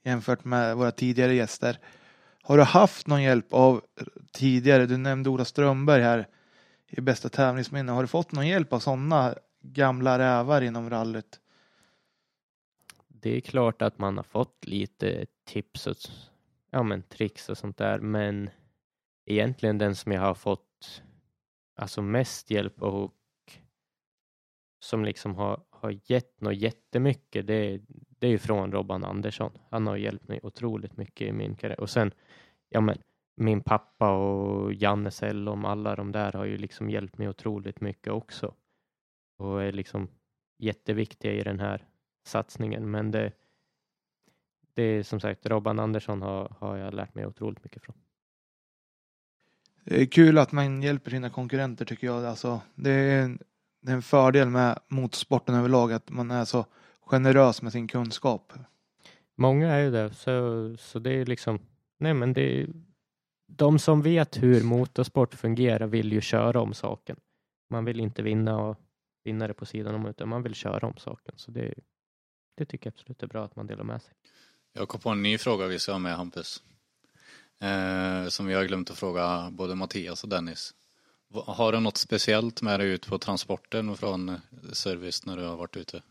Speaker 1: jämfört med våra tidigare gäster. Har du haft någon hjälp av tidigare, du nämnde Ola Strömberg här i bästa tävlingsminne. Har du fått någon hjälp av sådana gamla rävar inom rallyt?
Speaker 3: Det är klart att man har fått lite tips och ja, men tricks och sånt där, men egentligen den som jag har fått alltså mest hjälp och som liksom har, har gett något jättemycket, det, det är ju från Robban Andersson. Han har hjälpt mig otroligt mycket i min karriär. Och sen, ja men, min pappa och Janne Sellom, alla de där har ju liksom hjälpt mig otroligt mycket också. Och är liksom jätteviktiga i den här satsningen. Men det, det är som sagt, Robban Andersson har, har jag lärt mig otroligt mycket från.
Speaker 1: Det är kul att man hjälper sina konkurrenter tycker jag. Alltså, det, är en, det är en fördel med motorsporten överlag att man är så generös med sin kunskap.
Speaker 3: Många är ju det, så, så det är liksom, nej men det är, de som vet hur motorsport fungerar vill ju köra om saken. Man vill inte vinna och vinna det på sidan om, utan man vill köra om saken. Så det, det tycker jag absolut är bra att man delar med sig.
Speaker 2: Jag kom på en ny fråga vi ska ha med Hampus. Eh, som vi har glömt att fråga både Mattias och Dennis. Har du något speciellt med dig ut på transporten från service när du har varit ute?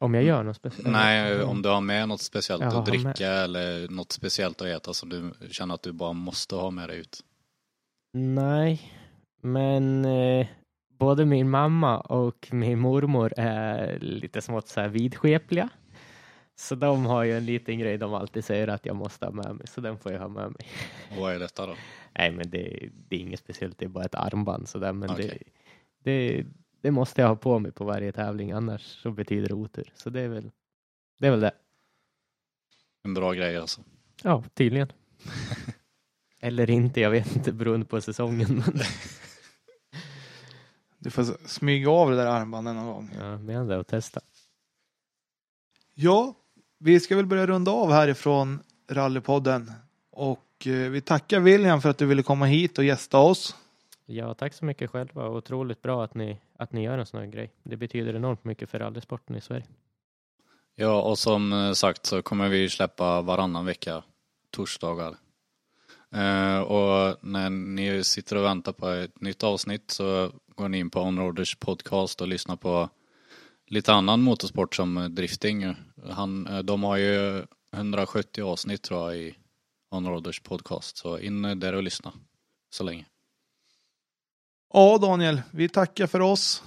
Speaker 3: Om jag gör något speciellt?
Speaker 2: Nej, om du har med något speciellt
Speaker 3: Jaha,
Speaker 2: att dricka eller något speciellt att äta som du känner att du bara måste ha med dig ut.
Speaker 3: Nej, men eh, både min mamma och min mormor är lite smått så här vidskepliga. Så de har ju en liten grej de alltid säger att jag måste ha med mig, så den får jag ha med mig.
Speaker 2: Och vad är detta då?
Speaker 3: Nej, men det, det är inget speciellt, det är bara ett armband sådär, men
Speaker 2: Okej.
Speaker 3: det, det, det måste jag ha på mig på varje tävling, annars så betyder det otur. Så det är väl det. Är väl det.
Speaker 2: En bra grej alltså.
Speaker 3: Ja, tydligen. Eller inte, jag vet inte beroende på säsongen.
Speaker 1: Du får smyga av det där armbanden någon gång.
Speaker 3: ja, men det att testa.
Speaker 1: Ja, vi ska väl börja runda av härifrån Rallypodden. Och eh, vi tackar William för att du ville komma hit och gästa oss.
Speaker 3: Ja, tack så mycket själva. Otroligt bra att ni, att ni gör en sån här grej. Det betyder enormt mycket för rallysporten i Sverige.
Speaker 2: Ja, och som eh, sagt så kommer vi släppa varannan vecka, torsdagar. Eh, och när ni sitter och väntar på ett nytt avsnitt så går ni in på Onroaders podcast och lyssnar på lite annan motorsport som drifting. Han, eh, de har ju 170 avsnitt tror jag i Onroaders podcast, så in där och lyssna så länge.
Speaker 1: Ja, Daniel, vi tackar för oss.